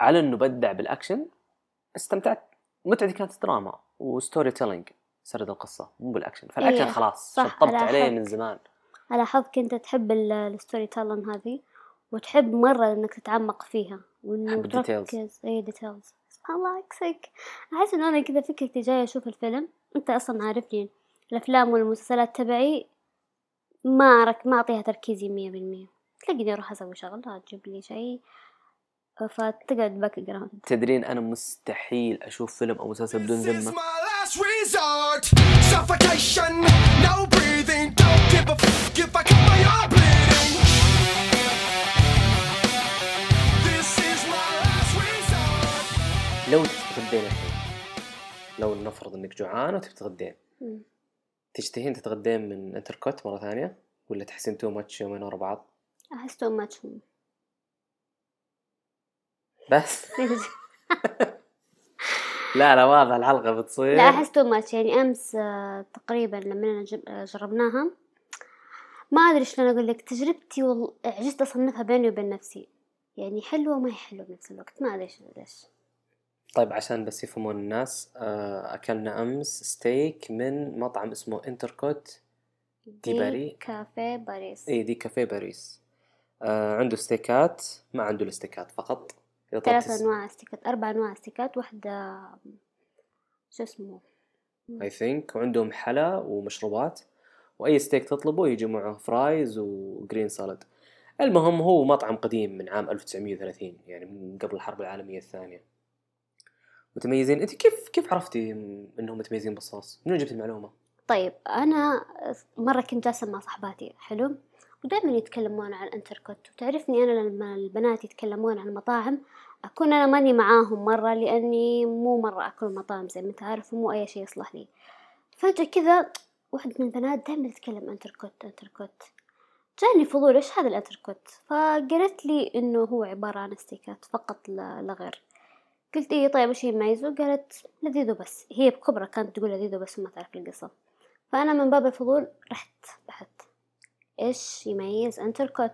على إنه بدع بالأكشن استمتعت. متعتي كانت دراما و storytelling سرد القصة مو بالأكشن. فالأكشن إيه، خلاص صح، شطبت عليه. من زمان. ألاحظك أنت تحب ال- ال storytelling هذه وتحب مرة إنك تتعمق فيها ال details. تركز. أي details سبحان الله عكسك أحس إنه أنا كذا فكرتي جاية أشوف الفيلم. أنت أصلا عارفني الأفلام والمسلسلات تبعي ما ما أعطيها تركيزي مية بالمية. تلاقيني أروح أسوي شغلة تجيب لي شيء فتقعد background تدرين أنا مستحيل أشوف فيلم أو مسلسل بدون This is ذمة my last resort. Suffocation, no breathing. Don't give a f if I cut my arm bleeding. This is my last resort. لو تتغدين الحين لو نفرض إنك جوعان وتبي تتغدين. تشتهين تتغدين من أنتركوت مرة ثانية ولا تحسين too much يومين ورا بعض أحس too much بس. لا لا واضح الحلقة بتصير. لا أحس too much يعني أمس آه، تقريبا لما جربناها ما أدري شلون أقول لك تجربتي والله عجزت أصنفها بيني وبين نفسي. يعني حلوة وما هي حلوة بنفس الوقت. ما أدري شو- ليش. طيب عشان بس يفهمون الناس آه، أكلنا أمس ستيك من مطعم اسمه انتركوت de Paris. كافيه باريس. اي دي كافيه باريس. آه عنده ستيكات ما عنده الستيكات فقط. ثلاث أنواع ستيكات أربع أنواع ستيكات واحدة شو اسمه؟ اي think وعندهم حلا ومشروبات وأي ستيك تطلبه يجي معه fries و green salad المهم هو مطعم قديم من عام 1930 يعني من قبل الحرب العالمية الثانية. متميزين. أنت كيف كيف عرفتي إنهم متميزين بالصوص؟ من وين جبت المعلومة؟ طيب أنا مرة كنت جالسة مع صحباتي حلو؟ ودائما يتكلمون عن الانتركوت وتعرفني أنا لما البنات يتكلمون عن المطاعم أكون أنا ماني معاهم مرة لأني مو مرة أكل مطاعم زي ما أنت عارف ومو أي شيء يصلح لي. فجأة كذا واحدة من البنات دائما تتكلم أنتركوت أنتركوت. جاني فضول إيش هذا الأنتركوت؟ فقالت لي إنه هو عبارة عن ستيكات فقط لا غير. قلت إيه طيب إيش يميزه قالت لذيذ وبس هي بكبرى كانت تقول لذيذ وبس وما تعرف القصة. فأنا من باب الفضول رحت بحثت. إيش يميز أنتركوت؟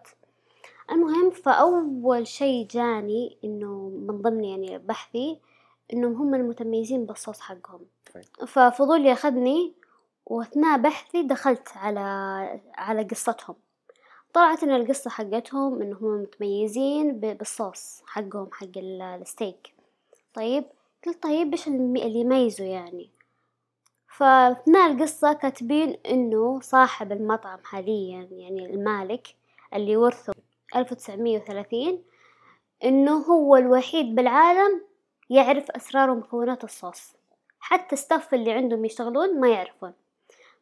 المهم فأول شي جاني إنه من ضمن يعني بحثي إنهم هم المتميزين بالصوص حقهم. طيب. ففضولي أخذني وأثناء بحثي دخلت على على قصتهم. طلعت إن القصة حقتهم إنهم متميزين ب- بالصوص حقهم حق ال- الستيك. طيب قلت طيب إيش اللي يميزه يعني؟ فأثناء القصة كاتبين إنه صاحب المطعم حاليا يعني المالك اللي ورثه 1930 إنه هو الوحيد بالعالم يعرف أسرار ومكونات الصوص. حتى ال staff اللي عندهم يشتغلون ما يعرفون.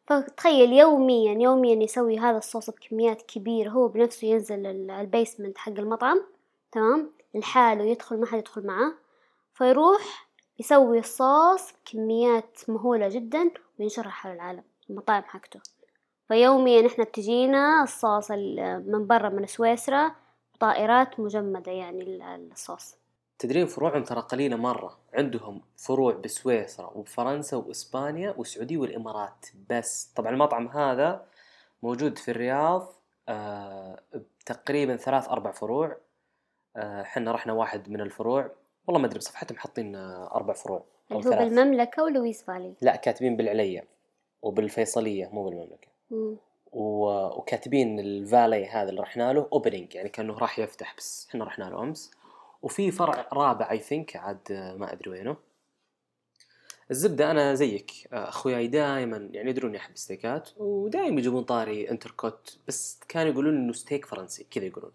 فتخيل يوميا يوميا يسوي هذا الصوص بكميات كبيرة هو بنفسه ينزل ال- ال basement حق المطعم تمام؟ لحاله يدخل ما حد يدخل معاه. فيروح يسوي الصوص بكميات مهولة جدا وينشرها حول العالم المطاعم حقته. فيوميا إحنا بتجينا الصوص ال- من برا من سويسرا طائرات مجمدة يعني ال- الصوص. تدرين فروعهم ترى قليلة مرة. عندهم فروع بسويسرا وبفرنسا وإسبانيا والسعودية والإمارات بس. طبعا المطعم هذا موجود في الرياض آه تقريبا ثلاث أربع فروع. آه، حنا رحنا واحد من الفروع. والله ما أدري بصفحتهم حاطين آه، أربع فروع أو اللي هو ثلاث. بالمملكة ولويس فالي. لا كاتبين بالعليا وبالفيصلية مو بالمملكة. وكاتبين الفالي هذا اللي رحنا له opening يعني كأنه راح يفتح بس إحنا رحنا له أمس. وفي فرع رابع I think عاد ما أدري وينه. الزبدة أنا زيك أخوياي دائما يعني يدرون احب الستيكات ودائما يجيبون طاري إنتركوت بس كانوا يقولون إنه ستيك فرنسي كذا يقولون.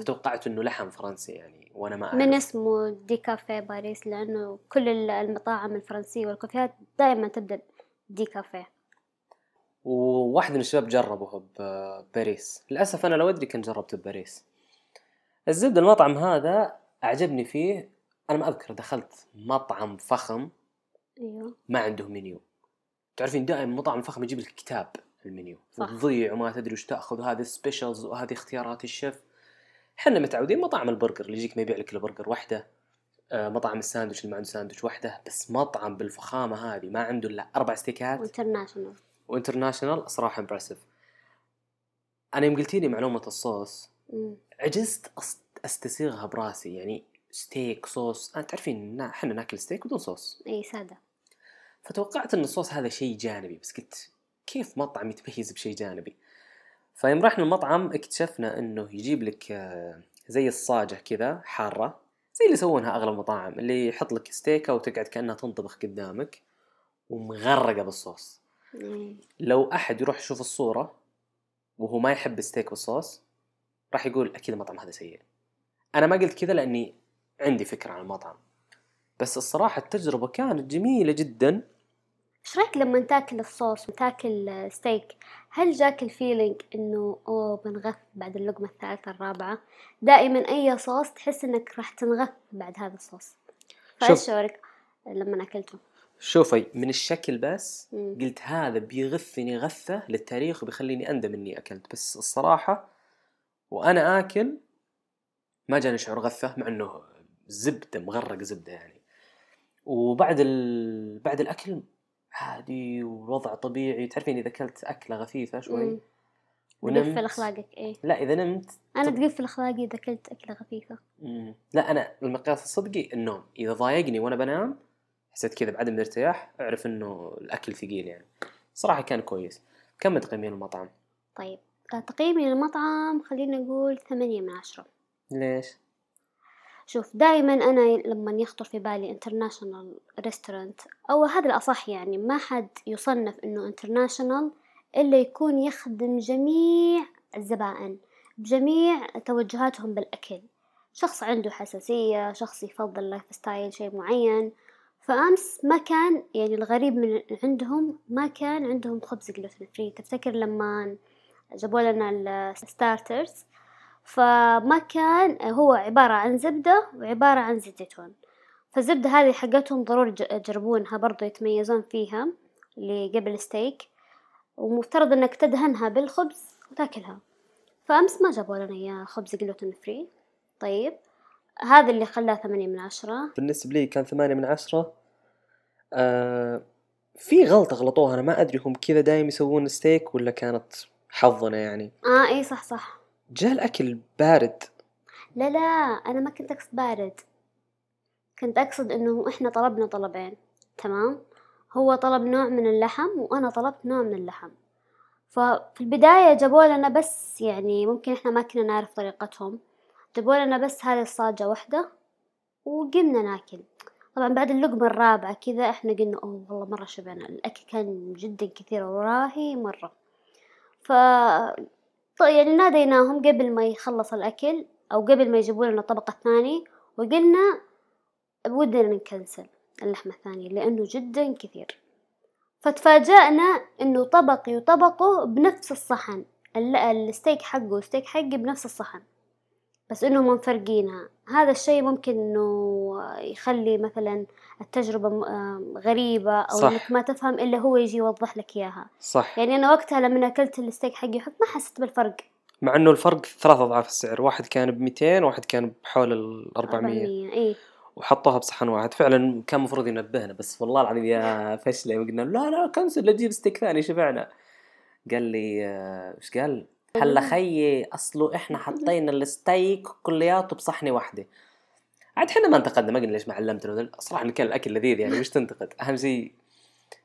فتوقعت إنه لحم فرنسي يعني وأنا ما أعرف. من اسمه دي كافيه باريس لأنه كل ال- المطاعم الفرنسية والكافيهات دائما تبدأ دي كافيه وواحد من الشباب جربه بباريس للأسف أنا لو أدري كان جربته بباريس. الزبدة المطعم هذا أعجبني فيه. أنا ما أذكر دخلت مطعم فخم. أيوه. ما عنده منيو. تعرفين دائما مطعم الفخم يجيب لك كتاب المنيو. صح. تضيع وما تدري وش تأخذ. وهذه specials وهذه اختيارات الشيف. إحنا متعودين مطعم البرجر اللي يجيك ما يبيع لك إلا برجر واحدة آه، مطعم الساندويتش اللي ما عنده ساندويتش واحدة بس مطعم بالفخامة هذه ما عنده إلا أربع ستيكات. وانترناشونال و international صراحة impressive أنا يوم قلتي لي معلومة الصوص. عجزت أستسيغها براسي يعني ستيك صوص أنت تعرفين إحنا ناكل ستيك بدون صوص إي سادة. فتوقعت إن الصوص هذا شيء جانبي بس قلت كيف مطعم يتميز بشيء جانبي؟ فيوم رحنا المطعم اكتشفنا إنه يجيب لك آه، زي الصاجة كذا حارة زي اللي يسوونها أغلب المطاعم اللي يحط لك ستيكة وتقعد كأنها تنطبخ قدامك ومغرقة بالصوص. لو أحد يروح يشوف الصورة وهو ما يحب ال steak بال sauce راح يقول أكيد المطعم هذا سيء. أنا ما قلت كذا لأني عندي فكرة عن المطعم. بس الصراحة التجربة كانت جميلة جدا. إيش رأيك لما تاكل الصوص وتاكل ستيك هل جاك ال feeling إنه أوه بتنغث بعد اللقمة الثالثة الرابعة؟ دائما أي صوص تحس إنك راح تنغث بعد هذا الصوص. فإيش. شعورك لما أكلته؟ شوفي من الشكل بس مم. قلت هذا بيغثني غثة للتاريخ وبيخليني أندم إني أكلت بس الصراحة وأنا آكل ما جاني شعور غثة مع إنه زبدة مغرق زبدة يعني وبعد ال... بعد الأكل عادي ووضع طبيعي تعرفين إذا أكلت أكلة غثيثة شوي. ونمت تقفل أخلاقك إيه لا إذا نمت أنا تقفل أخلاقي إذا أكلت خفيفة مم. لا أنا المقياس الصدقي النوم إذا ضايقني وأنا بنام حسيت كذا بعدم الارتياح أعرف إنه الأكل ثقيل يعني. صراحة كان كويس. كم تقييمين المطعم؟ طيب آه، تقييمي للمطعم خلينا نقول ثمانية من عشرة. ليش؟ شوف دائما أنا لما يخطر في بالي international restaurant أو هذا الأصح يعني ما حد يصنف إنه international إلا يكون يخدم جميع الزبائن بجميع توجهاتهم بالأكل. شخص عنده حساسية شخص يفضل lifestyle شيء معين فأمس ما كان يعني الغريب من عندهم ما كان عندهم خبز gluten free تفتكر لما جابوا لنا ال starters فما كان هو عبارة عن زبدة وعبارة عن زيت زيتون. فالزبدة هذه حقتهم ضروري تجربونها برضو يتميزون فيها اللي قبل ستيك ومفترض إنك تدهنها بالخبز وتاكلها. فأمس ما جابوا لنا إياه خبز gluten free طيب. هذا اللي خلاه ثمانية من عشرة. بالنسبة لي كان ثمانية من عشرة. آه في غلطة غلطوها أنا ما أدري هم كذا دايم يسوون ستيك ولا كانت حظنا يعني. آه إي صح صح. جاء الأكل بارد. لا لا أنا ما كنت أقصد بارد. كنت أقصد إنه إحنا طلبنا طلبين تمام؟ هو طلب نوع من اللحم وأنا طلبت نوع من اللحم. ففي البداية جابوا لنا بس يعني ممكن إحنا ما كنا نعرف طريقتهم. جابوا لنا بس هذه الصاجة واحدة وقمنا ناكل. طبعا بعد اللقمة الرابعة كذا إحنا قلنا أوه والله مرة شبعنا. الأكل كان جدا كثير وراهي مرة. ف يعني ناديناهم قبل ما يخلص الأكل أو قبل ما يجيبوا لنا الطبق الثاني وقلنا بودنا نكنسل اللحمة الثانية لأنه جدا كثير. فتفاجأنا إنه طبقي وطبقه بنفس الصحن ال- الستيك حقه وستيك حقي بنفس الصحن. بس إنهم مفرقينها هذا الشيء ممكن إنه يخلي مثلا التجربة آم، غريبة أو صح. إنك ما تفهم إلا هو يجي يوضح لك إياها. صح. يعني أنا وقتها لما أكلت الستيك حقي حق ما حسيت بالفرق. مع إنه الفرق ثلاث أضعاف السعر. واحد كان ب 200 وواحد كان بحول ال 400 إي. وحطوها بصحن واحد. فعلا كان المفروض ينبهنا بس والله العظيم يا فشلة. يوم قلنا له، لا لا cancel لا تجيب ستيك ثاني شبعنا قال لي آه، إيش قال؟ هلا خيي أصلا إحنا حطينا الستيك كلياته بصحنه واحدة عاد إحنا ما انتقدنا ما قلنا ليش ما علمتنا؟ صراحة الكل الأكل لذيذ يعني وش تنتقد؟ أهم شيء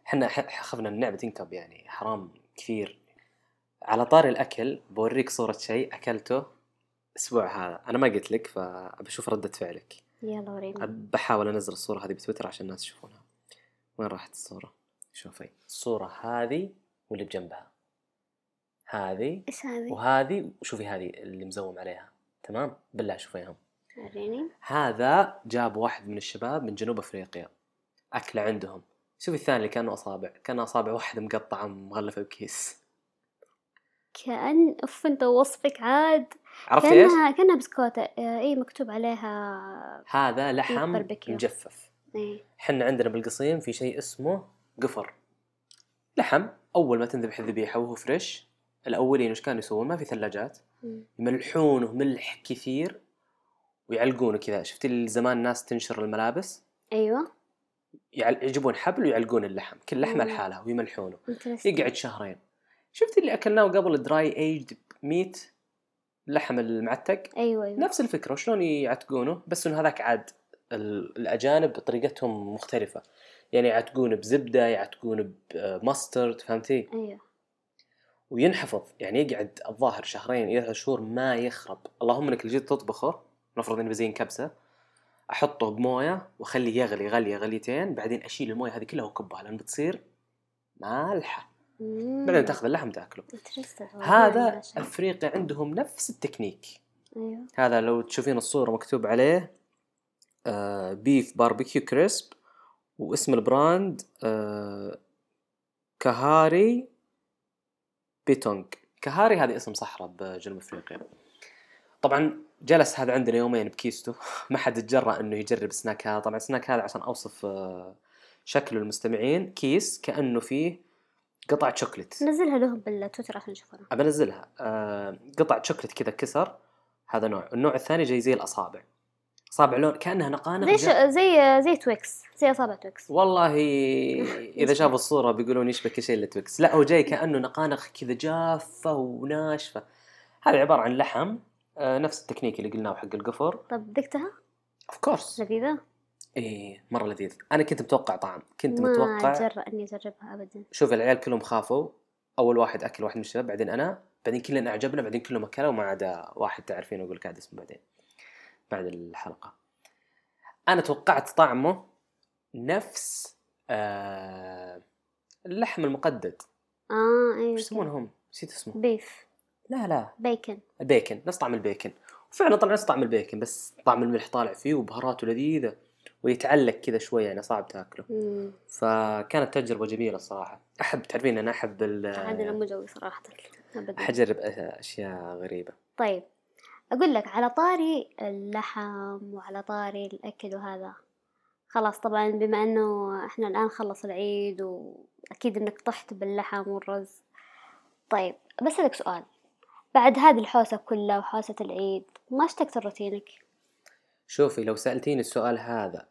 إحنا ح- خفنا النعمة تنكب يعني حرام كثير. على طاري الأكل بوريك صورة شيء أكلته الأسبوع هذا. أنا ما قلت لك فبشوف ردة فعلك. يلا وريني. بحاول أنزل الصورة هذه بتويتر عشان الناس يشوفونها. وين راحت الصورة؟ شوفي. الصورة هذه واللي بجنبها. هذه إيش هذه؟ وهذه وشوفي هذه اللي مزوم عليها تمام؟ بالله شوفيهم وريني هذا جاب واحد من الشباب من جنوب أفريقيا اكله عندهم شوفي الثاني اللي كانه أصابع كان أصابع واحدة مقطعه مغلفه بكيس كأن اف أنت وصفك عاد عرفت إيش؟ كأنها كأنها بسكوتة إي مكتوب عليها هذا لحم باربيكيو. مجفف إي حنا عندنا بالقصيم في شيء اسمه قفر لحم أول ما تنذبح الذبيحة وهو فريش الأولين وش كانوا يسوون؟ ما في ثلاجات. يملحونه ملح كثير ويعلقونه كذا. شفت اللي زمان الناس تنشر الملابس؟ أيوه. يجيبون حبل ويعلقون اللحم كل لحمة. لحالها ويملحونه. يقعد شهرين. شفت اللي أكلناه قبل dry aged meat اللحم المعتق؟ أيوه أيوه. نفس الفكرة. وشلون يعتقونه؟ بس إنه هذاك عاد ال- الأجانب بطريقتهم مختلفة. يعني يعتقون بزبدة يعتقون ب mustard فهمتي؟ أيوه. وينحفظ يعني يقعد الظاهر شهرين إلى شهور ما يخرب اللهم إنك إلى جيت تطبخه نفرض إني بأزين كبسة أحطه بموية وأخليه يغلي غليه غليتين بعدين أشيل الموية هذه كلها واكبها لأن بتصير مالحة. بعدين تأخذ اللحم تأكله. هذا. أفريقيا عندهم نفس التكنيك أيوه هذا لو تشوفين الصورة مكتوب عليه آه beef barbecue crisp واسم ال brand آه كهاري biltong كهاري هذه اسم صحراء بجنوب أفريقيا. طبعا جلس هذا عندنا يومين بكيسته ما حد تجرأ إنه يجرب سناك هذا. طبعا سناك هذا عشان أوصف آه شكله للمستمعين كيس كأنه فيه قطعة شوكليت. نزلها لهم بالتويتر عشان يشوفونها أبى أنزلها. آه قطع شوكليت كذا كسر. هذا نوع. النوع الثاني جاي زي الأصابع. اصابع لون كأنها نقانق زي ش... زي زي تويكس زي اصابع تويكس والله إذا شافوا الصورة بيقولون يشبه كل شيء إلا تويكس لا هو جاي كأنه نقانق كذا جافة وناشفة. هذا عبارة عن لحم آه نفس التكنيك اللي قلناه حق القفر طب دقتها؟ of course لذيذة؟ إيه مرة لذيذ. أنا كنت متوقع طعم. كنت ما متوقع أتجرأ إني أجربها أبدا. شوف العيال كلهم خافوا. أول واحد أكل واحد من الشباب بعدين أنا. بعدين كلنا أعجبنا بعدين كلهم أكلوا ما عدا واحد تعرفين أقول لك عاد اسمه بعدين. بعد الحلقة. أنا توقعت طعمه نفس آه اللحم المقدد. آه أيوة. إيش يسمونهم؟ نسيت اسمه. بيف. لا لا. بيكن. البيكن نفس طعم البيكن. وفعلا طلع نفس طعم البيكن بس طعم الملح طالع فيه وبهاراته لذيذة ويتعلق كذا شوية يعني صعب تاكله. مم. فكانت تجربة جميلة الصراحه أحب تعرفين أنا أحب ال- أنا مو جوي صراحة. أبدا. اجرب أشياء غريبة. طيب. أقول لك على طاري اللحم وعلى طاري الأكل وهذا. خلاص طبعا بما أنه إحنا الآن خلص العيد وأكيد إنك طحت باللحم والرز. طيب بسألك سؤال. بعد هذه الحوسة كلها وحوسة العيد ما اشتقت لروتينك؟ شوفي لو سألتيني السؤال هذا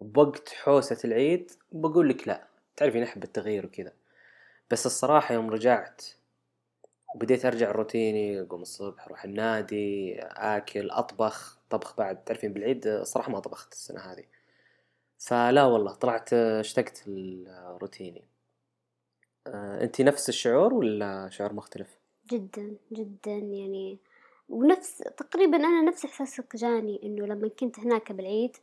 بوقت حوسة العيد بقول لك لا. تعرفين أحب التغيير وكذا. بس الصراحة يوم رجعت وبديت أرجع روتيني أقوم الصبح أروح النادي آكل أطبخ طبخ بعد تعرفين بالعيد الصراحه ما طبخت السنة هذه. فلا والله طلعت اشتقت الروتيني انت نفس الشعور ولا شعور مختلف؟ جدا جدا يعني. ونفس تقريبا أنا نفس إحساسك جاني إنه لما كنت هناك بالعيد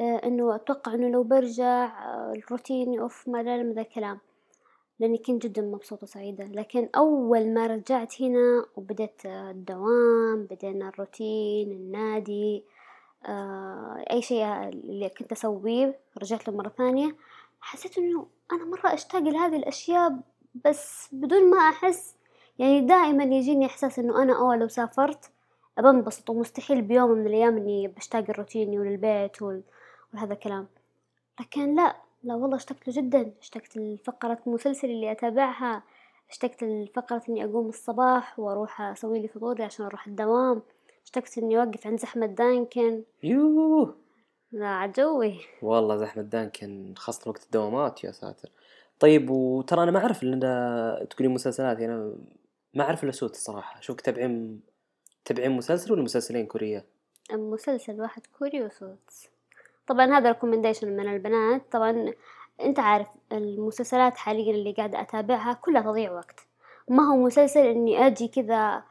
آه، إنه أتوقع إنه لو برجع آه، الروتين أوف ما ذا الكلام لأني كنت جدا مبسوطة وسعيدة لكن أول ما رجعت هنا وبدأت الدوام بدينا الروتين النادي آه، أي شيء اللي كنت أسويه رجعت له مرة ثانية حسيت إنه أنا مرة أشتاق لهذه الأشياء بس بدون ما أحس يعني دائما يجيني إحساس إنه أنا أول لو سافرت بنبسط ومستحيل بيوم من الأيام إني بشتاق لروتيني وللبيت وهذا الكلام. لكن لا لا والله اشتقت له جدا. اشتقت لفقرة المسلسل اللي أتابعها. اشتقت لفقرة إني أقوم الصباح وأروح أسوي لي فطوري عشان أروح الدوام. اشتقت إني أوقف عند زحمة دانكن. يوه! لا عجوي والله زحمة دانكن خاصة وقت الدوامات يا ساتر. طيب وترى أنا ما أعرف ان تقولين مسلسلات يعني أنا ما أعرف إلا سوت الصراحة. شوف تتابعين تتابعين مسلسل ولا مسلسلين كورية؟ مسلسل واحد كوري وصوت. طبعا هذا recommendation من البنات. طبعا أنت عارف المسلسلات حاليا اللي قاعدة أتابعها كلها تضيع وقت. ما هو مسلسل إني أجي كذا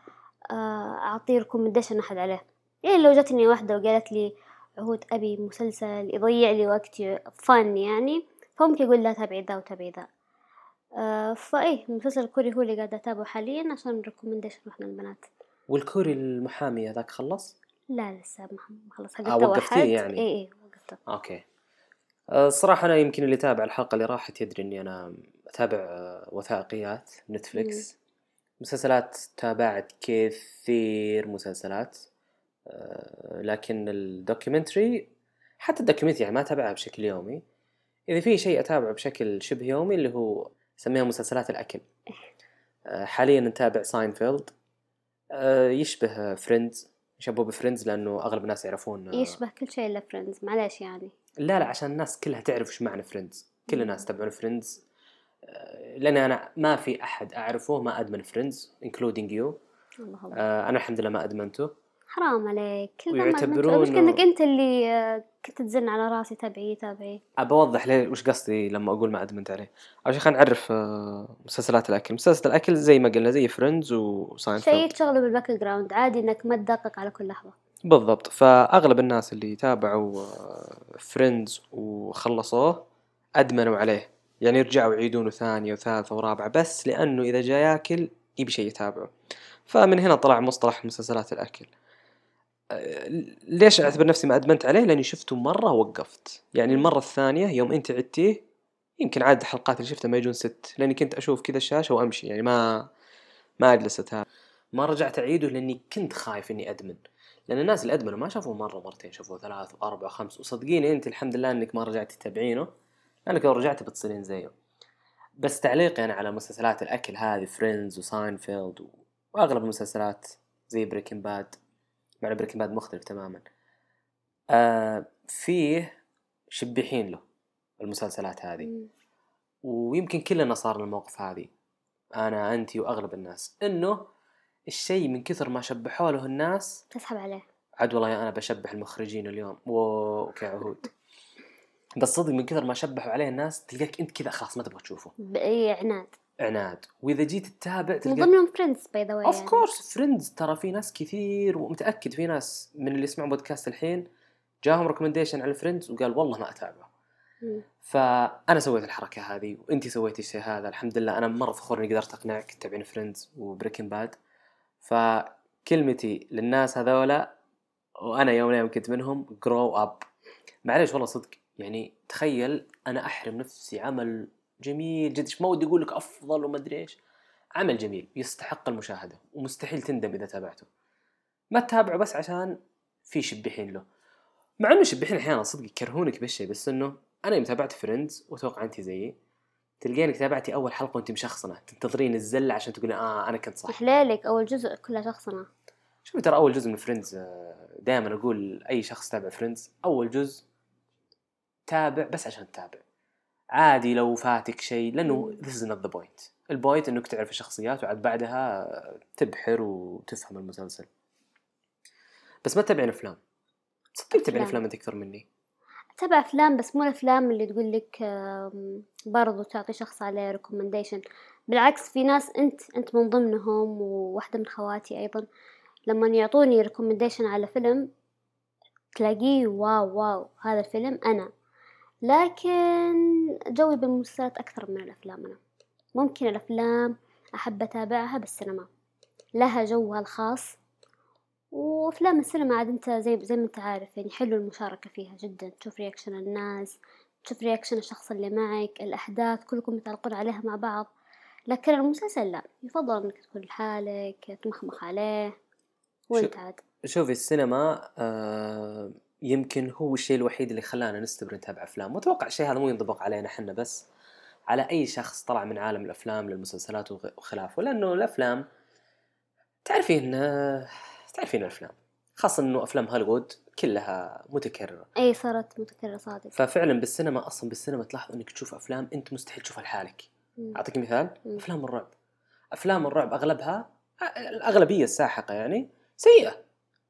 آه، أعطيه recommendation أحد عليه. يعني لو جتني واحدة وقالت لي عهود أبي مسلسل يضيع لي وقتي فن يعني فممكن أقول لا تابعي ذا وتابعي ذا. آه فإيه المسلسل الكوري هو اللي قاعدة أتابعه حاليا عشان recommendation إحنا البنات. والكوري المحامي هذاك خلص؟ لا لسه ما خلص. آه، حقته وقفتيه يعني. اي اي وقفته okay. آه، الصراحة أنا يمكن اللي تابع الحلقة اللي راحت يدري إني أنا أتابع آه، وثائقيات نتفليكس. مسلسلات تابعت كثير مسلسلات آه، لكن ال documentary حتى ال documentary يعني ما أتابعها بشكل يومي. إذا في شيء أتابعه بشكل شبه يومي اللي هو سميها مسلسلات الأكل. آه، حاليا نتابع ساينفيلد آه، يشبه فريندز يشبه بفريندز لأنه أغلب الناس يعرفون آه، يشبه كل شيء إلا فريندز معليش يعني. لا لا عشان الناس كلها تعرف إيش معنى فريندز. كل الناس تبعون فريندز لأن أنا ما في أحد أعرفه ما أدمن فريندز including you آه أنا الحمد لله ما أدمنته. حرام عليك. كل ما ويعتبرونه- مش انك أنت اللي آه، كنت تزن على راسي تابعيه أبى أوضح ليه وش قصدي لما أقول ما أدمنت عليه؟ أول شيء خلينا نعرف آه، مسلسلات الأكل. مسلسل الأكل زي ما قلنا زي فريندز وساينفيلد شيء تشغله بال background عادي إنك ما تدقق على كل لحظة. بالضبط. فأغلب الناس اللي تابعوا فريندز وخلصوه أدمنوا عليه. يعني رجعوا يعيدونه ثانية وثالثة ورابعة بس لأنه إذا جاء ياكل يبي شيء يتابعه. فمن هنا طلع مصطلح مسلسلات الأكل. أه، ليش أعتبر نفسي ما أدمنت عليه؟ لأني شفته مرة وقفت يعني المرة الثانية يوم أنت عدتيه يمكن عدد الحلقات اللي شفتها ما يجون ست لأني كنت أشوف كذا الشاشة وأمشي يعني ما ما أجلس اتابع ما رجعت أعيده لأني كنت خايف إني أدمن. لأن الناس اللي أدمنوا ما شافوه مرة مرتين شافوه ثلاث وأربع وخمس. وصدقيني أنت الحمد لله إنك ما رجعتي تتابعينه لأنك لو رجعتي بتصيرين زيه. بس تعليقي أنا على مسلسلات الأكل هذه فريندز وساينفيلد. وأغلب المسلسلات زي بريكن باد مع بريكن باد مختلف تماما. آه فيه شبيحين له المسلسلات هذه. مم. ويمكن كلنا صار الموقف هذه. أنا انت وأغلب الناس. إنه الشيء من كثر ما شبحوا له الناس تسحب عليه. عاد والله أنا بشبح المخرجين اليوم. أوكي عهود. بس صدق من كثر ما شبحوا عليه الناس تلقاك أنت كذا خلاص ما تبغى تشوفه. بأي عناد؟ عناد. وإذا جيت تتابع من ضمنهم فريندز by the way اوف كورس فريندز ترى في ناس كثير ومتأكد في ناس من اللي يسمعون بودكاست الحين جاهم recommendation على فريندز وقال والله ما أتابعه. فأنا سويت الحركة هذه وانت سويتي الشيء هذا الحمد لله. أنا مرة فخور إني قدرت أقنعك تتابعين فريندز وبريكن باد فكلمتي للناس هذولا وأنا يوم الأيام كنت منهم grow up معليش والله صدق يعني تخيل أنا أحرم نفسي عمل جميل جدا ما ودي أقول لك أفضل وما أدري إيش. عمل جميل يستحق المشاهدة ومستحيل تندم إذا تابعته. ما تتابعه بس عشان في شبيحين له. مع إنه شبيحين أحيانا صدق يكرهونك بالشيء بس إنه أنا يوم تابعت فريندز وأتوقع أنت زيي تلقينك تابعتي أول حلقة وأنت مشخصنة تنتظرين الزلة عشان تقولي آه أنا كنت صح. حلالك أول جزء كلها شخصنة. شوفي ترى أول جزء من فريندز دائما أقول أي شخص تابع فريندز أول جزء تابع بس عشان تتابع. عادي لو فاتك شيء لأنه this is not the point. ال point إنك تعرف الشخصيات وعاد بعدها تبحر وتفهم المسلسل. بس ما تتابعين أفلام. صدق تتابعين. أفلام. أنت أكثر مني. أتابع أفلام بس مو الأفلام اللي تقول لك برضو تعطي شخص عليه recommendation بالعكس في ناس أنت أنت من ضمنهم وواحدة من خواتي أيضا لما يعطوني recommendation على فيلم تلاقيه wow wow هذا الفيلم أنا. لكن جوي بالمسلسلات أكثر من الأفلام أنا. ممكن الأفلام أحب أتابعها بالسينما. لها جوها الخاص. وأفلام السينما عاد أنت زي زي ما أنت عارف يعني حلو المشاركة فيها جدا. تشوف reaction الناس تشوف رياكشن الشخص اللي معك الأحداث كلكم متعلقون عليها مع بعض. لكن المسلسل لا يفضل إنك تكون لحالك تمخمخ عليه. وأنت عاد؟ شوفي السينما آه يمكن هو الشيء الوحيد اللي خلانا نستمر نتابع أفلام. وأتوقع الشيء هذا مو ينطبق علينا إحنا بس على أي شخص طلع من عالم الأفلام للمسلسلات وخلافه. لأنه الأفلام تعرفين تعرفين الأفلام. خاصة إنه أفلام هوليوود كلها متكررة. أي صارت متكررة صادق. ففعلا بالسينما أصلا بالسينما تلاحظ إنك تشوف أفلام أنت مستحيل تشوفها لحالك. أعطيك مثال؟ مم. أفلام الرعب. أفلام الرعب أغلبها الأغلبية الساحقة يعني سيئة.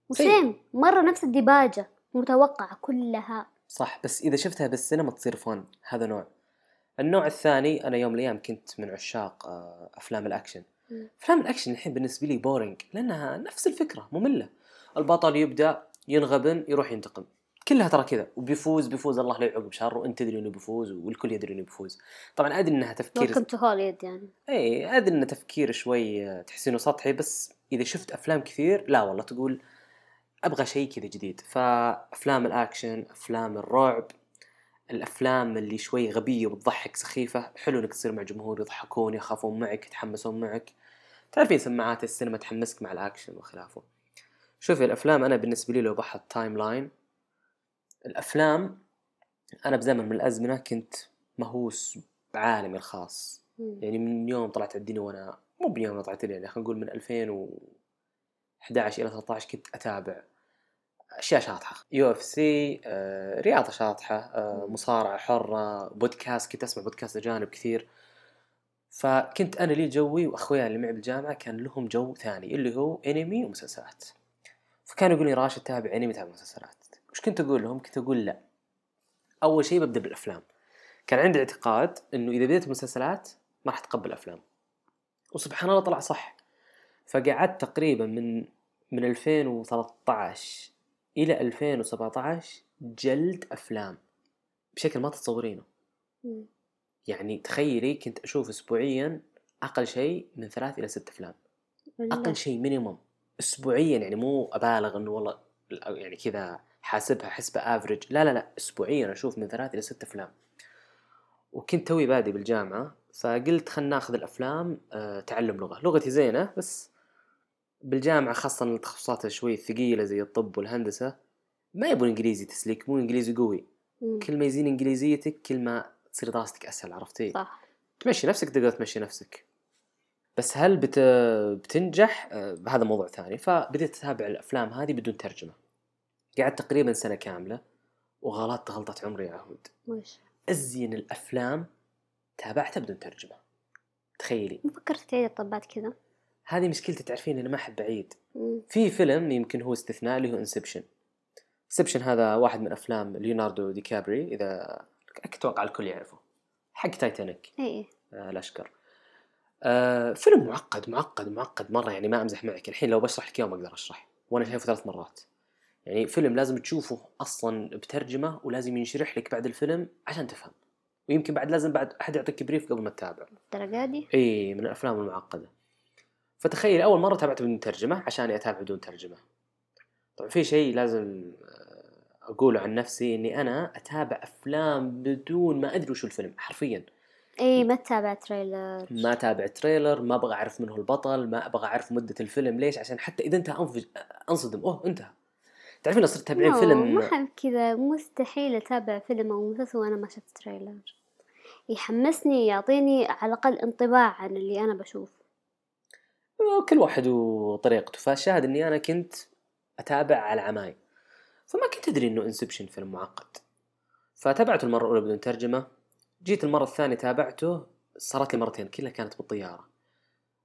وسيم مرة نفس الديباجة. متوقعة كلها. صح بس إذا شفتها بالسينما تصير فن هذا نوع. النوع الثاني أنا يوم من الأيام كنت من عشاق آه، أفلام الأكشن. مم. أفلام الأكشن الحين بالنسبة لي boring لأنها نفس الفكرة مملة. البطل يبدأ ينغبن يروح ينتقم. كلها ترى كذا وبيفوز بيفوز. الله لا يعوق بشر وأنت تدري إنه بيفوز والكل يدري إنه بيفوز. طبعا أدري إنها تفكير ويلكم تو هوليوود يعني. اي أدري إنه تفكير شوي آه، تحسينه سطحي بس إذا شفت أفلام كثير لا والله تقول أبغى شيء كذا جديد. فأفلام الأكشن أفلام الرعب الأفلام اللي شوي غبية وتضحك سخيفة. حلو إنك تصير مع جمهور يضحكون يخافون معك يتحمسون معك. تعرفين سماعات السينما تحمسك مع الأكشن وخلافه. شوفي الأفلام أنا بالنسبة لي لو بحط timeline الأفلام أنا بزمن من الأزمنة كنت مهووس بعالمي الخاص. يعني من يوم طلعت الدنيا وأنا مو من يوم طلعت الدنيا خلينا نقول من 2011 إلى 13 كنت أتابع. أشياء شاطحة. UFC رياضة شاطحة آه، مصارعة حرة بودكاست كنت أسمع بودكاست اجانب كثير. فكنت أنا لي جوي واخوياي اللي معي بالجامعة كان لهم جو ثاني اللي هو أنمي ومسلسلات. فكانوا يقولون لي راشد تابع أنمي تابع مسلسلات. وش كنت أقول لهم؟ كنت أقول لا. أول شيء ببدأ بالأفلام. كان عندي اعتقاد إنه إذا بديت مسلسلات ما راح اتقبل أفلام. وسبحان الله طلع صح. فقعدت تقريبا من من 2013 إلى 2017 جلد أفلام. بشكل ما تتصورينه. مم. يعني تخيلي كنت أشوف اسبوعيا أقل شيء من ثلاث إلى ست أفلام. أقل شيء minimum اسبوعيا يعني مو أبالغ إنه والله يعني كذا حاسبها حسبة average لا لا لا اسبوعيا أشوف من ثلاث إلى ست أفلام. وكنت توي بادي بالجامعة فقلت خلنا ناخذ الأفلام آه تعلم لغة. لغتي زينة بس بالجامعة خاصة التخصصات شوي ثقيلة زي الطب والهندسة ما يبون إنجليزي تسليك مو إنجليزي قوي. مم. كل ما يزين إنجليزيتك كل ما تصير دراستك أسهل عرفتي؟ صح. تمشي نفسك تقدر تمشي نفسك. بس هل بت... بتنجح؟ آه، هذا موضوع ثاني. فبديت أتابع الأفلام هذه بدون ترجمة. قعدت تقريبا سنة كاملة وغلطت غلطه عمري يا عهود. وش؟ أزين الأفلام تابعتها بدون ترجمة. تخيلي. ما فكرت تعيد الطبات كذا؟ هذه مشكلتي تعرفين أنا ما أحب أعيد. في فيلم يمكن هو استثناء اللي هو Inception Inception هذا واحد من أفلام ليوناردو دي كابريو إذا أتوقع الكل يعرفه. حق تايتانيك اي آه، الاشكر آه فيلم معقد معقد معقد. مرة يعني ما أمزح معك. الحين لو بشرح لك اياه ما أقدر اشرح وأنا شايفه ثلاث مرات. يعني فيلم لازم تشوفه أصلا بترجمة ولازم ينشرح لك بعد الفيلم عشان تفهم. ويمكن بعد لازم بعد أحد يعطيك brief قبل ما تتابع. الدرجة دي؟ اي من الأفلام المعقدة. فتخيل أول مرة تابعت بدون ترجمة عشان أتابع بدون ترجمة. طبعا في شيء لازم آه، أقوله عن نفسي إني أنا أتابع أفلام بدون ما أدري وش الفيلم حرفيا. اي ما تتابع تريلر. ما تابع تريلر ما أبغى أعرف من هو البطل ما أبغى أعرف مدة الفيلم ليش عشان حتى إذا انتهى أنفج... أنصدم أوه انتهى. تعرفين صرت تتابعين no، فيلم؟ ما أحب كذا مستحيل أتابع فيلم أو مسلسل وأنا ما شفت تريلر. يحمسني يعطيني على الأقل انطباع عن اللي أنا بشوفه. كل واحد وطريقته. فالشاهد إني أنا كنت أتابع على عماي. فما كنت أدري إنه إنسبشن فيلم معقد. فتابعته المرة الأولى بدون ترجمة. جيت المرة الثانية تابعته صارت لي مرتين كلها كانت بالطيارة.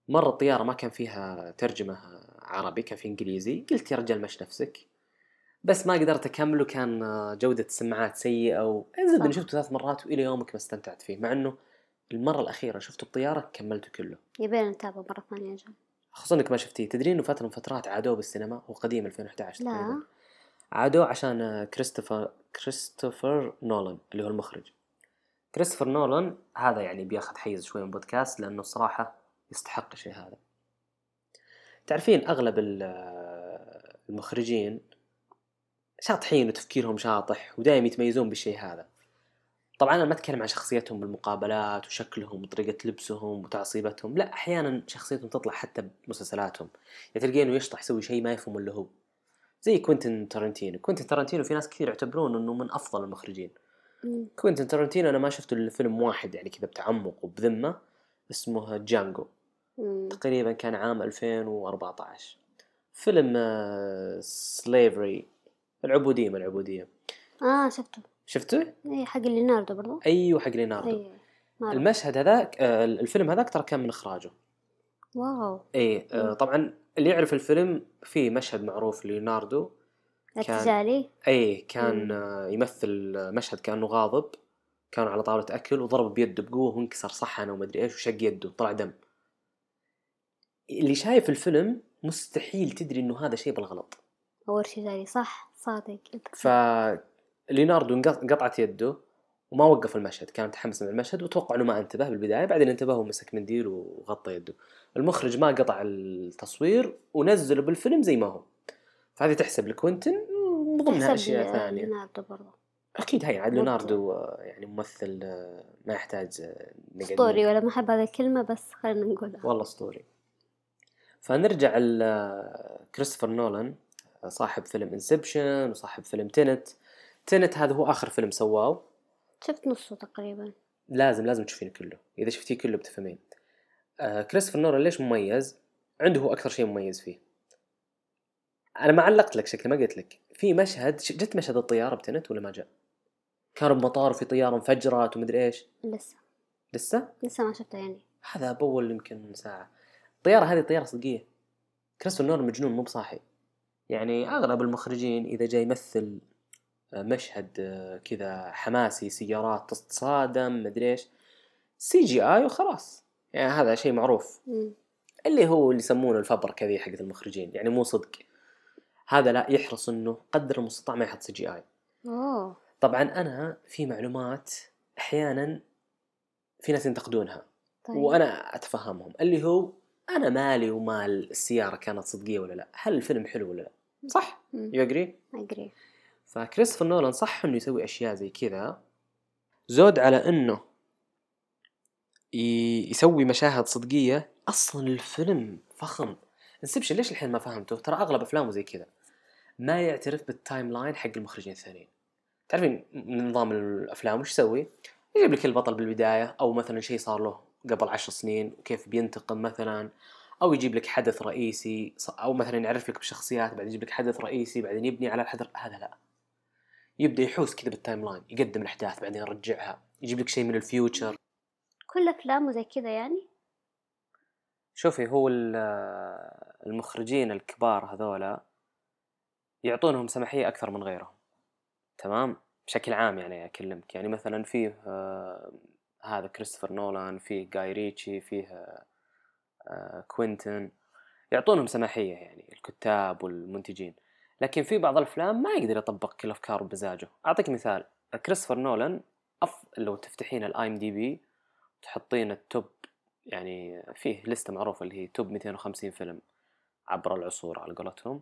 مرة الطيارة ما كان فيها ترجمة عربي كان في إنجليزي. قلت يا رجال مش نفسك. بس ما قدرت أكمله كان جودة السماعات سيئة وزبد اني. شفته ثلاث مرات وإلى يومك ما استمتعت فيه. مع إنه المرة الأخيرة شفته بالطياره كملته كله. يبين نتابع مرة ثانية أجل خصوصا إنك ما شفتيه. تدرين إنه فترة من فترات عادوه بالسينما؟ هو قديم 2011 لا. تقريبا. عادوه عشان كريستوفر كريستوفر نولان اللي هو المخرج. كريستوفر نولان هذا يعني بياخذ حيز شوي من بودكاست لأنه الصراحه يستحق الشيء هذا. تعرفين أغلب ال- المخرجين شاطحين وتفكيرهم شاطح ودائما يتميزون بالشيء هذا. طبعا أنا ما أتكلم عن شخصيتهم بالمقابلات وشكلهم وطريقة لبسهم وتعصيبتهم لا أحيانا شخصيتهم تطلع حتى بمسلسلاتهم. يعني تلقينه يشطح يسوي شيء ما يفهم الا هو. زي كوينتن تارنتينو كوينتن تارنتينو في ناس كثير يعتبرون إنه من أفضل المخرجين. كوينتن تارنتينو أنا ما شفت إلا فيلم واحد يعني كذا بتعمق وبذمة اسمه جانجو. مم. تقريبا كان عام 2014 فيلم slavery العبودية من العبودية؟ آه شفته. شفته؟ اي حق ليناردو برضو. أيوه حق ليناردو. مرة. المشهد هذاك آه، الفيلم هذاك ترى كان من إخراجه. واو. اي آه،. طبعا اللي يعرف الفيلم في مشهد معروف ليوناردو ارتجالي اي كان مم. آه، يمثل مشهد كأنه غاضب. كانوا على طاولة أكل وضرب بيده بقوة وانكسر صحنه ومدري إيش وشق يده طلع دم. اللي شايف الفيلم مستحيل تدري إنه هذا شيء بالغلط. هو ارتجالي صح صادق. ف ليوناردو انق- انقطعت يده وما وقف المشهد كان متحمس من المشهد وتوقع إنه ما انتبه بالبداية بعدين انتبه ومسك منديل وغطى يده. المخرج ما قطع التصوير ونزله بالفيلم زي ما هو. فهذه تحسب لكوينتن من ضمنها أشياء ثانية. ليناردو برضو. أكيد هي عاد. ليوناردو يعني ممثل ما يحتاج اسطوري. ولا ما احب هذه الكلمة بس خلينا نقولها. والله اسطوري فنرجع لكريستوفر نولان صاحب فيلم Inception وصاحب فيلم Tenet Tenet هذا هو آخر فيلم سواه. شفت نصه تقريبا. لازم لازم تشوفين كله. إذا شفتيه كله بتفهمين. آه كريستوفر نولان ليش مميز؟ عنده هو أكثر شيء مميز فيه. أنا ما علقت لك شكل ما قلت لك. في مشهد جت مشهد الطيارة ب Tenet ولا ما جاء؟ كانوا بمطار وفي طيارة انفجرت ومدري إيش. لسه. لسه؟ لسه ما شفته يعني. هذا بأول يمكن ساعة. الطيارة هذه طيارة صدقية. كريستوفر نولان مجنون مو بصاحي. يعني أغلب المخرجين إذا جاي يمثل مشهد آه، كذا حماسي سيارات تصادم مدري إيش. CGI وخلاص. يعني هذا شيء معروف. مم. اللي هو اللي يسمونه الفبركه ذي حقت المخرجين. يعني مو صدق. هذا لا يحرص إنه قدر المستطاع ما يحط CGI. أوه. طبعا أنا في معلومات أحيانا في ناس ينتقدونها. طيب. وأنا أتفهمهم. اللي هو أنا مالي ومال السيارة كانت صدقية ولا لا؟ هل الفيلم حلو ولا لا؟ صح. you agree agree فكريستوفر نولان صح إنه يسوي أشياء زي كذا. زود على إنه يسوي مشاهد صدقية. أصلا الفيلم فخم. Inception ليش الحين ما فهمته؟ ترى أغلب أفلامه زي كذا. ما يعترف بال timeline حق المخرجين الثانيين. تعرفين نظام الأفلام وش يسوي؟ يجيب لك البطل بالبداية أو مثلا شيء صار له قبل عشر سنين وكيف بينتقم مثلا. أو يجيب لك حدث رئيسي أو مثلا يعرف لك بشخصيات بعدين يجيب لك حدث رئيسي بعدين يبني على الحدث. هذا لا. يبدأ يحوس كذا بال timeline يقدم الأحداث بعدين يرجعها يجيب لك شيء من ال future. كل افلامه زي كذا يعني؟ شوفي هو ال- المخرجين الكبار هذولا يعطونهم سماحية أكثر من غيرهم. تمام؟ بشكل عام يعني أكلمك. يعني مثلا فيه آه، هذا كريستوفر نولان فيه جاي ريتشي فيه آه، آه، كوينتن. يعطونهم سماحية يعني الكتاب والمنتجين. لكن في بعض الأفلام ما يقدر يطبق كل أفكاره بمزاجه أعطيك مثال كريستوفر نولان أف... لو تفتحين ال IMDb تحطين ال top يعني فيه لستة معروفة اللي هي top 250 فيلم عبر العصور على قولتهم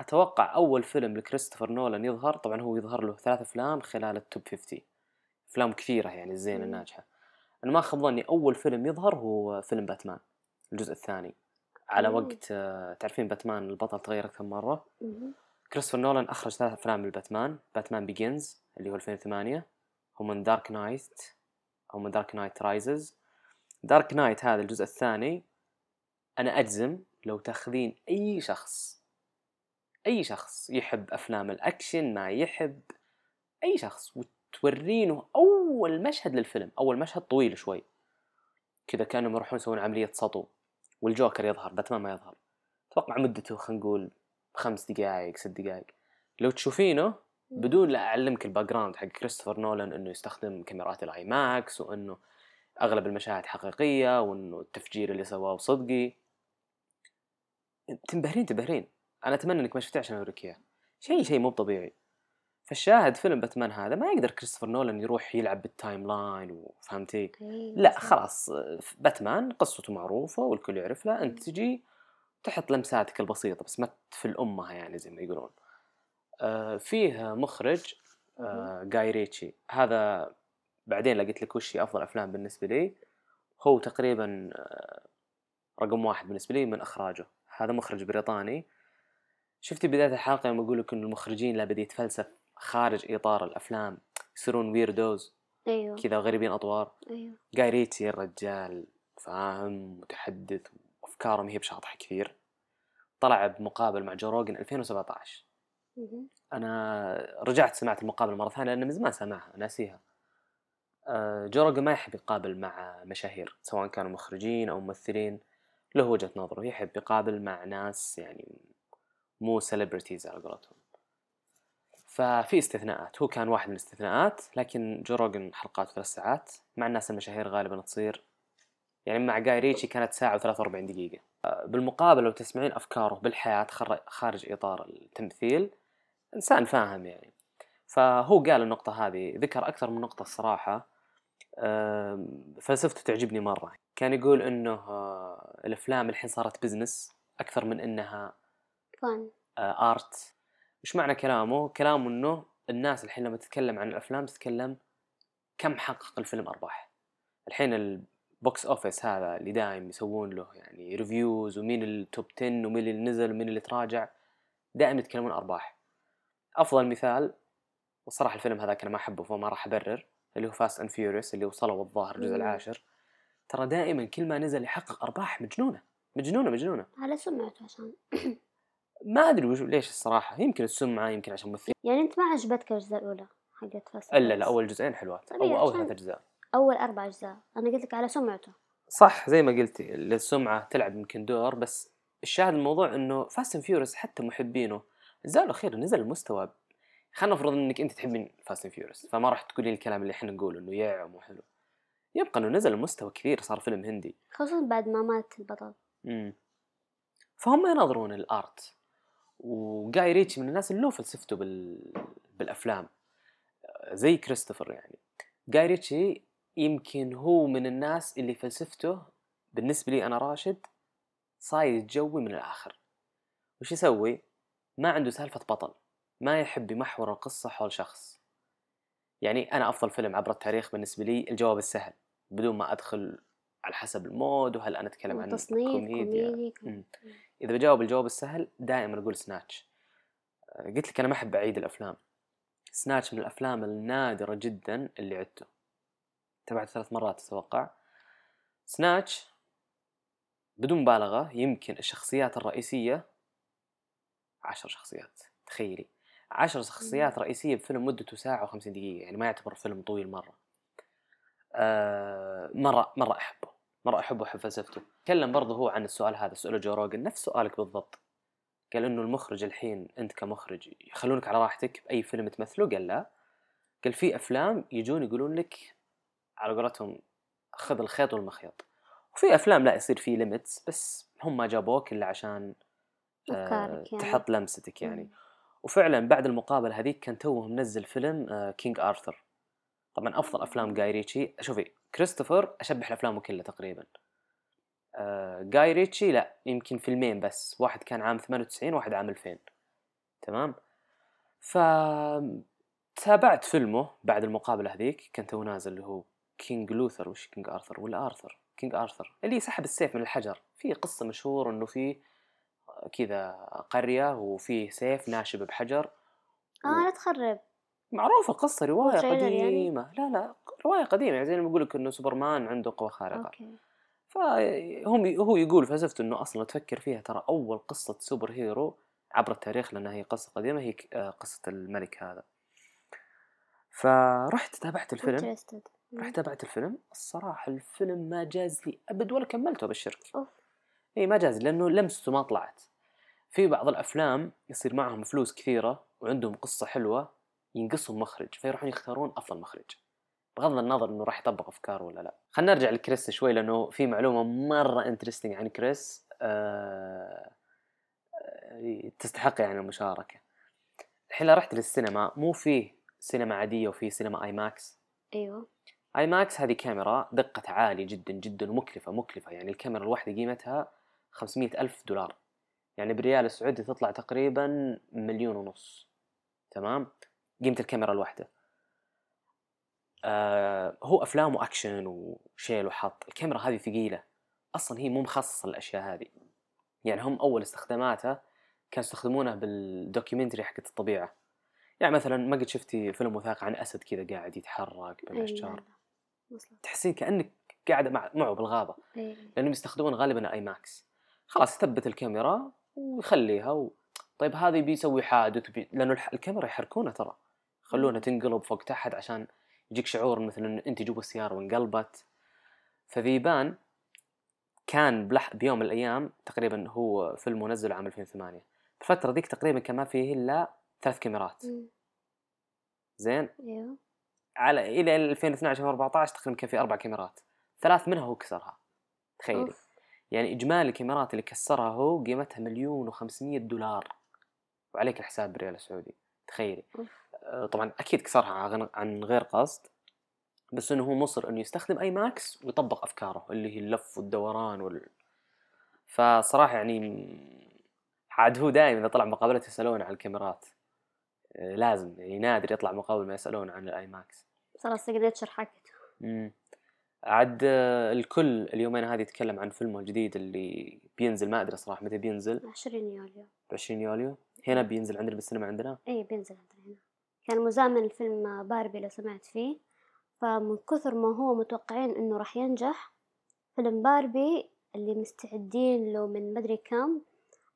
أتوقع أول فيلم لكريستوفر نولان يظهر طبعا هو يظهر له ثلاث أفلام خلال ال top 50 أفلام كثيرة يعني الزينه. الناجحه أنا ما خاب ظني أول فيلم يظهر هو فيلم باتمان الجزء الثاني على. وقت تعرفين باتمان البطل تغير أكثر من مره. كريستوفر نولان أخرج ثلاث أفلام لباتمان. باتمان Begins اللي هو 2008 هو من Dark Knight أو من Dark Knight Rises Dark Knight هذا الجزء الثاني. أنا أجزم لو تاخذين أي شخص أي شخص يحب أفلام الأكشن ما يحب أي شخص وتورينه أول مشهد للفيلم أول مشهد طويل شوي. كذا كأنهم يروحون يسوون عملية سطو والجوكر يظهر باتمان ما يظهر. أتوقع مدته خلينا نقول خمس دقائق ست دقائق لو تشوفينه بدون لا أعلمك ال background حق كريستوفر نولان إنه يستخدم كاميرات ال IMAX وإنه أغلب المشاهد حقيقية وإنه التفجير اللي سواه صدقي. تنبهرين تنبهرين. أنا أتمنى إنك ما شفتيه عشان أوريك إياه. شيء شيء مو طبيعي. فالشاهد فيلم باتمان هذا ما يقدر كريستوفر نولان يروح يلعب بال timeline وفهمتي؟ okay. لا خلاص. باتمان قصته معروفة والكل يعرف له أنت مم. تجي تحط لمساتك البسيطة بس ما في أمها يعني زي ما يقولون. آه فيه مخرج آه جاي ريتشي. هذا بعدين لقيت لك وش هي أفضل أفلام بالنسبة لي. هو تقريبا آه رقم واحد بالنسبة لي من إخراجه. هذا مخرج بريطاني. شفتي بداية الحلقة يوم أقول لك إن المخرجين لا بدي يتفلسف خارج إطار الأفلام يصيرون weirdos أيوه. كذا غريبين أطوار. أيوه. جاي ريتشي الرجال فاهم متحدث وافكاره ما هي بشاطحة كثير. طلع بمقابلة مع جو روجن 2017 مهم. أنا رجعت سمعت المقابلة مرة ثانية لأن من زمان سامعها ناسيها. آه، جو روجن ما يحب يقابل مع مشاهير سواء كانوا مخرجين أو ممثلين. له وجهة نظره يحب يقابل مع ناس يعني مو celebrities على قولتهم. ففي استثناءات هو كان واحد من الاستثناءات لكن جو روجن حلقاته ثلاث ساعات. مع الناس المشاهير غالبا تصير يعني مع جاي ريتشي كانت ساعة و43 دقيقة. آه، بالمقابل لو تسمعين أفكاره بالحياة خارج إطار التمثيل إنسان فاهم يعني. فهو قال النقطة هذه ذكر أكثر من نقطة الصراحة. فلسفته تعجبني مرة. كان يقول إنه آه، الأفلام الحين صارت business أكثر من إنها فن. آه، art وش معنى كلامه؟ كلامه إنه الناس الحين لما تتكلم عن الأفلام تتكلم كم حقق الفيلم أرباح. الحين ال box office هذا اللي دايم يسوون له يعني reviews ومين ال top 10 ومين اللي نزل ومين اللي تراجع دائما يتكلمون أرباح. أفضل مثال والصراحه الفيلم هذاك أنا ما أحبه فما راح أبرر اللي هو Fast and Furious اللي وصلوا الظاهر الجزء. العاشر. ترى دائما كل ما نزل يحقق أرباح مجنونة مجنونة مجنونة. على سمعته عشان ما أدري وش ليش الصراحة يمكن السمعة يمكن عشان ممثل يعني أنت ما عجبتك الأجزاء الأولى حقت Fast ولا لا أول جزئين حلوات أو أول ثلاث أجزاء. أول أربع أجزاء. أنا قلت لك على سمعته. صح زي ما قلتي السمعة تلعب يمكن دور بس الشاهد الموضوع إنه Fast and Furious حتى محبينه الجزء الاخير نزل المستوى خلينا نفرض إنك أنت تحبين Fast and Furious فما راح تقولين الكلام اللي إحنا نقوله إنه يا مو حلو يبقى إنه نزل المستوى كثير صار فيلم هندي. خصوصا بعد ما مات البطل. امم فهم يناظرون الأرت. وجاي ريتشي من الناس اللي له فلسفته بال... بالأفلام. زي كريستوفر يعني. جاي ريتشي يمكن هو من الناس اللي فلسفته بالنسبة لي أنا راشد صاير يتجوي من الآخر. وش يسوي؟ ما عنده سالفة بطل ما يحب يمحور القصة حول شخص. يعني أنا أفضل فيلم عبر التاريخ بالنسبة لي الجواب السهل بدون ما أدخل على حسب ال mood وهل أنا أتكلم عن كوميديا. إذا بجاوب الجواب السهل دائما أقول Snatch. قلت لك أنا ما أحب أعيد الأفلام. Snatch من الأفلام النادرة جدا اللي عدته. تابعت ثلاث مرات أتوقع. Snatch بدون مبالغة يمكن الشخصيات الرئيسية. عشر شخصيات تخيلي. عشر شخصيات رئيسية بفيلم مدته ساعة و50 دقيقة يعني ما يعتبر فيلم طويل مرة. آه مرة مرة أحبه مرة أحبه واحب فلسفته. تكلم برضه هو عن السؤال هذا سؤال جو روجن نفس سؤالك بالضبط. قال إنه المخرج الحين أنت كمخرج يخلونك على راحتك بأي فيلم تمثله؟ قال لا. قال في أفلام يجون يقولون لك على قولتهم خذ الخيط والمخيط. وفي أفلام لا يصير في limits بس هم ما جابوك إلا عشان آه، يعني. تحط لمستك يعني. مم. وفعلا بعد المقابلة هذيك كان توه منزل فيلم آه، King Arthur طبعا أفضل أفلام جاي ريتشي شوفي كريستوفر اشبح أفلامه كلها تقريبا. آه، جاي ريتشي لا يمكن فيلمين بس. واحد كان عام 98 واحد عام 2000 تمام؟ ف تابعت فيلمه بعد المقابلة هذيك كان تو نازل اللي هو King Luther وش King Arthur؟ ولا Arthur؟ King Arthur. اللي سحب السيف من الحجر. في قصة مشهور إنه في كذا قرية وفي سيف ناشب بحجر. آه لا تخرب. معروفة قصة رواية يعني؟ قديمة. لا لا رواية قديمة. يعني زي ما يقول لك إنه سوبرمان عنده قوة خارقة. فهم هو يقول فلسفته إنه أصلا تفكر فيها. ترى أول قصة superhero عبر التاريخ لانها هي قصة قديمة هي آه، قصة الملك هذا. فرحت تابعت الفيلم. رحت تابعت الفيلم. الصراحة الفيلم ما جاز لي أبد ولا كملته أوف. إي ما جاز لأنه لمسته ما طلعت. في بعض الأفلام يصير معهم فلوس كثيرة وعندهم قصة حلوة ينقصهم مخرج فيروحون يختارون أفضل مخرج. بغض النظر إنه راح يطبق أفكاره ولا لا. خلينا نرجع لكريس شوي لأنه في معلومة مرة interesting عن كريس. آه آه، تستحق يعني المشاركة. الحين رحت للسينما مو فيه سينما عادية وفي سينما IMAX أيوه. IMAX هذه كاميرا دقة عالية جدا جدا ومكلفة مكلفة. يعني الكاميرا الواحدة قيمتها 500 ألف دولار. يعني بالريال السعودي تطلع تقريبا مليون ونص. تمام؟ قيمة الكاميرا الواحدة. آه هو أفلامه أكشن وشيل وحط. الكاميرا هذه ثقيلة. أصلا هي مو مخصصة للأشياء هذه. يعني هم أول استخداماتها كانوا يستخدمونها بال documentary حقت الطبيعة. يعني مثلا ما قد شفتي فيلم وثائقي عن أسد كذا قاعد يتحرك بين أي تحسين كأنك قاعدة مع معه بالغابة. اي لأنهم يستخدمون غالبا الاي ماكس. خلاص يثبت الكاميرا ويخليها و... طيب هذا بيسوي حادث بي... لأنه. الكاميرا يحركونها ترى. يخلونها تنقلب فوق تحت عشان يجيك شعور مثلا أنت جوا السيارة وانقلبت. فذيبان كان بلح... بيوم من الأيام تقريبا هو فيلم منزل عام 2008 الفترة ذيك تقريبا كان ما فيه إلا ثلاث كاميرات. زين؟ أيوه على إلى 2012 2014 تقريبا كان في أربع كاميرات. ثلاث منها هو كسرها. تخيلي. يعني إجمالي الكاميرات اللي كسرها هو قيمتها مليون و500 دولار. وعليك الحساب بالريال السعودي. تخيلي. آه، طبعا أكيد كسرها عن- غير قصد. بس إنه هو مصر إنه يستخدم أي ماكس ويطبق أفكاره اللي هي اللف والدوران وال فصراحة يعني عاد هو دائما إذا طلع مقابلات يسألون عن الكاميرات. آه، لازم. يعني نادر يطلع مقابل ما يسألون عن ال IMAX. خلاص signature حقته مم. عاد آه، الكل اليومين هذه يتكلم عن فيلمه الجديد اللي بينزل ما أدري صراحة متى بينزل. 20 يوليو. ب 20 يوليو؟ هنا بينزل عندنا بالسينما عندنا؟ اي بينزل عندنا هنا. كان مزامن الفيلم باربي لو سمعت فيه. فمن كثر ما هو متوقعين إنه راح ينجح فيلم باربي اللي مستعدين له من مدري كم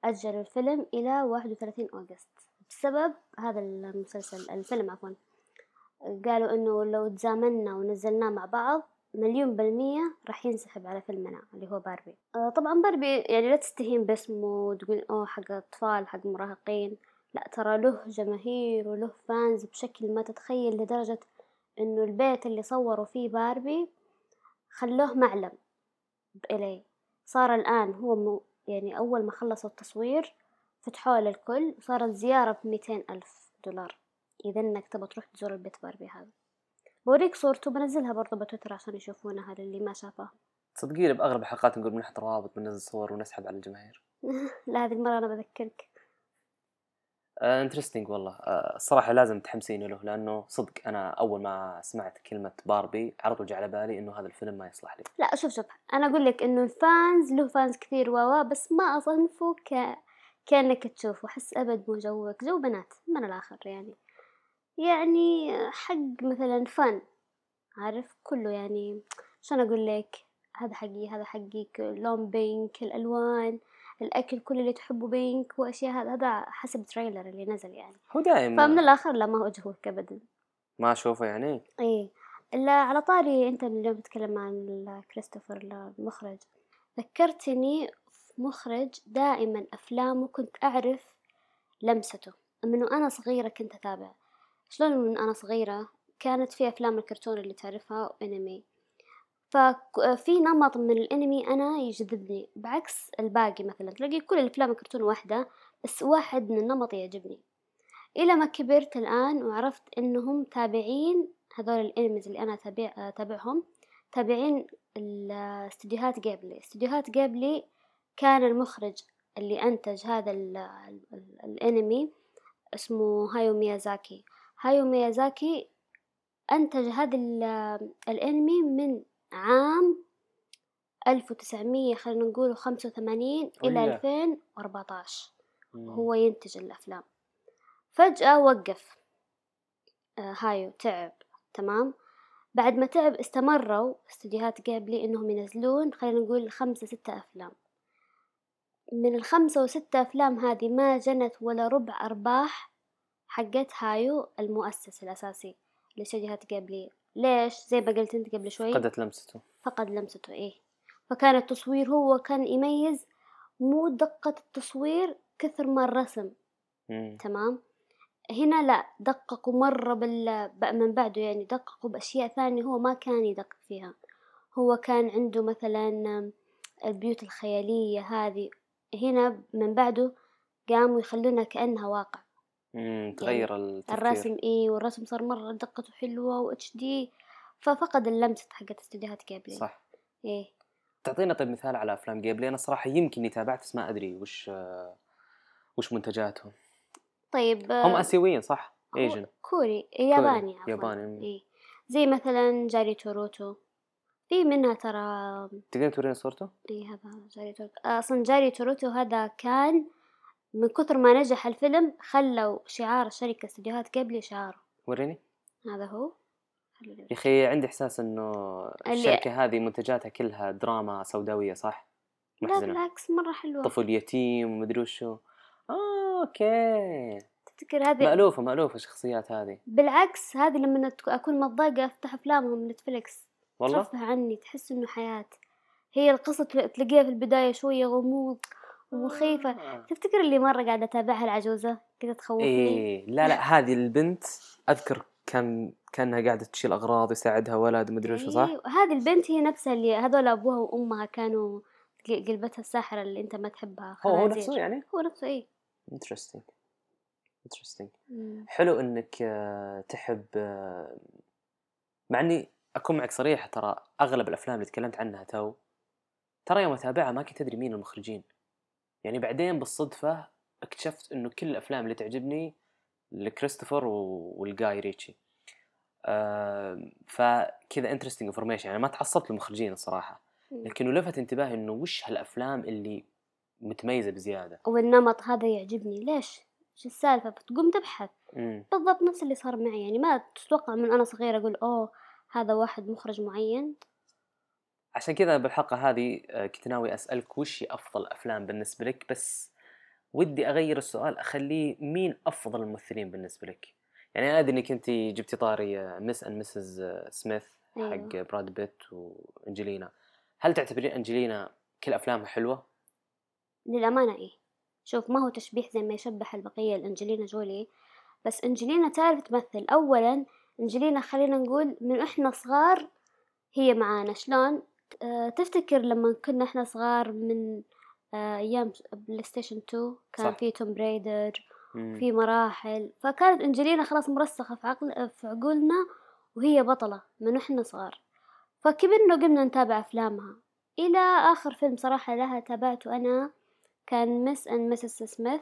أجلوا الفيلم إلى 31 أغسطس بسبب هذا المسلسل الفيلم عفوا. قالوا إنه لو تزامنا ونزلناه مع بعض مليون بالمية راح ينسحب على فيلمنا اللي هو باربي. آه طبعا باربي يعني لا تستهين باسمه وتقول أوه حق أطفال حق مراهقين. لا ترى له جماهير وله فانز بشكل ما تتخيل لدرجة إنه البيت اللي صوروا فيه باربي خلوه معلم بإلي صار الآن هو مو يعني أول ما خلصوا التصوير فتحوه للكل وصارت زيارة بميتين ألف دولار. إذا إنك تبغى تروح تزور البيت باربي هذا. بوريك صورته بنزلها برضه بتويتر عشان يشوفونها للي ما شافها. تصدقيني باغلب الحلقات نقول بنحط روابط بننزل صور ونسحب على الجماهير. لا هذه المرة أنا بذكرك. interesting والله. آه، الصراحه لازم تحمسيني له لأنه صدق أنا أول ما سمعت كلمة باربي على طول جاء على بالي إنه هذا الفيلم ما يصلح لي. لا شوف شوف. أنا أقول لك إنه ال fans له fans كثير واوا بس ما أصنفه ك كأنك تشوفه. أحس أبد مو جوك. جو بنات من الآخر يعني. يعني حق مثلا فن عارف؟ كله يعني عشان أقول لك؟ هذا حقي هذا حقك لون pink الألوان الأكل كل اللي تحبه بينك وأشياء هذا هذا حسب تريلر اللي نزل يعني. هو دائما فمن الآخر لا ما هو جوك أبدا. ما أشوفه يعني؟ إيه. إلا على طاري أنت من اليوم تتكلم عن كريستوفر المخرج. ذكرتني في مخرج دائما أفلامه كنت أعرف لمسته. من أنا صغيرة كنت أتابع. شلون من أنا صغيرة كانت في أفلام الكرتون اللي تعرفها وانمي ففي نمط من الأنمي أنا يجذبني بعكس الباقي مثلا. تلاقي كل الأفلام الكرتون واحدة بس واحد من النمط يعجبني. إلى ما كبرت الآن وعرفت إنهم تابعين هذول الأنميز اللي أنا تابع أتابعهم تابعين الاستديوهات جابلي استديوهات جابلي كان المخرج اللي أنتج هذا ال ال الأنمي اسمه هايو ميازاكي. هايو ميازاكي أنتج هذا ال- الأنمي من عام ألف وتسعمية خلينا نقول خمسة وثمانين إلى. ألفين مم. هو ينتج الأفلام. فجأة وقف. آه هايو تعب. تمام؟ بعد ما تعب استمروا استديوهات جابلي إنهم ينزلون خلينا نقول خمسة ستة أفلام. من الخمسة وستة أفلام هذه ما جنت ولا ربع أرباح حقت هايو المؤسس الأساسي لاستديوهات جابلي. ليش؟ زي ما قلت أنت قبل شوي. قدت لمسته. فقد لمسته إيه. فكان التصوير هو كان يميز مو دقة التصوير كثر ما الرسم. مم. تمام؟ هنا لا دققوا مرة بال... من بعده يعني دققوا بأشياء ثانية هو ما كان يدقق فيها. هو كان عنده مثلا البيوت الخيالية هذه. هنا من بعده قاموا يخلونها كأنها واقع. مم. تغير التفكير. الرسم إيه والرسم صار مرة دقته حلوة و HD ففقد اللمسة حقت استديوهات جيبلي صح. إيه. تعطينا طيب مثال على أفلام جيبلي أنا صراحة يمكن إني تابعت بس ما أدري وش آه، وش منتجاتهم. طيب هم آسيويين صح؟ Asian كوري ياباني عفوا. ياباني. إيه. زي مثلا جاري توتورو في منها ترى تقدر تورينا صورته؟ اي هذا جاري توتورو أصلا جاري توتورو هذا كان من كثر ما نجح الفيلم خلوا شعار شركة استديوهات غيبلي شعاره. وريني. هذا هو. يا أخي عندي إحساس إنه الشركة هذه منتجاتها كلها دراما سوداوية صح؟ لا محزنة. بالعكس مرة حلوة. طفل يتيم ومدري وشو. آه أوكي. تفتكر هذه؟ مألوفة مألوفة الشخصيات هذه. بالعكس هذه لما أكون متضايقة أفتح أفلامهم نتفليكس. والله؟ ترفه عني تحس إنه حياة. هي القصة تل- تلاقيها في البداية شوية غموض. ومخيفة آه. تفتكر اللي مرة قاعدة أتابعها العجوزة كذا تخوفني إيه لا لا هذه البنت أذكر كان كأنها قاعدة تشيل أغراض يساعدها ولد مدري وشو صح؟ أيوة، هذه البنت هي نفسها اللي هذول أبوها وأمها كانوا قل- قلبتها الساحرة اللي أنت ما تحبها هو هو. نفسه يعني؟ هو نفسه إيه interesting interesting مم. حلو إنك آه، تحب آه، مع إني أكون معك صريح ترى أغلب الأفلام اللي تكلمت عنها تو ترى يوم أتابعها ما كنت أدري مين المخرجين يعني بعدين بالصدفة اكتشفت إنه كل الأفلام اللي تعجبني لكريستوفر ولجاي ريتشي. فكذا interesting information يعني ما تعصبت للمخرجين الصراحة. مم. لكنه لفت انتباهي إنه وش هالأفلام اللي متميزة بزيادة. والنمط هذا يعجبني. ليش؟ شو السالفة؟ بتقوم تبحث. امم بالضبط نفس اللي صار معي. يعني ما تتوقع من أنا صغيرة أقول أوه هذا واحد مخرج معين. عشان كذا بالحلقة هذه آه، كنت ناوي أسألك وش هي أفضل أفلام بالنسبة لك؟ بس ودي أغير السؤال أخليه مين أفضل الممثلين بالنسبة لك؟ يعني أنا أدري إنك أنت جبتي طاري مس اند مسز سميث حق. براد بيت وأنجلينا. هل تعتبرين أنجلينا كل أفلامها حلوة؟ للأمانة إيه. شوف ما هو تشبيح زي ما يشبح البقية لأنجلينا جولي. بس أنجلينا تعرف تمثل. أولا أنجلينا خلينا نقول من إحنا صغار هي معانا. شلون؟ آه، تفتكر لما كنا إحنا صغار من آه، أيام بلاي ستيشن 2 كان صح. في Tomb Raider. في مراحل فكانت أنجلينا خلاص مرسخة في عقل في عقولنا وهي بطلة من إحنا صغار. فكبرنا وقمنا نتابع أفلامها. إلى آخر فيلم صراحة لها تابعته أنا كان مس أند مسز سميث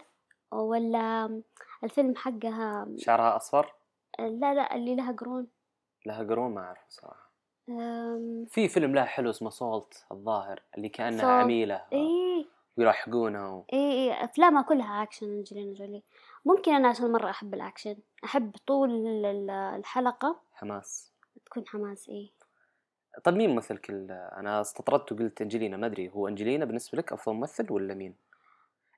ولا الفيلم حقها شعرها أصفر؟ لا لا اللي لها قرون. لها قرون ما أعرف صراحة. في فيلم لها حلو اسمه سولت الظاهر اللي كانها Salt. عميلة. إيه. ويلاحقونها و... إيه إيه. أفلامها كلها أكشن أنجلينا جولي ممكن أنا عشان مرة أحب الأكشن أحب طول ال- ال- الحلقة. حماس. تكون حماس إيه. طيب مين ممثلك أنا استطردت وقلت انجلينا ما أدري. هو انجلينا بالنسبة لك أفضل ممثل ولا مين؟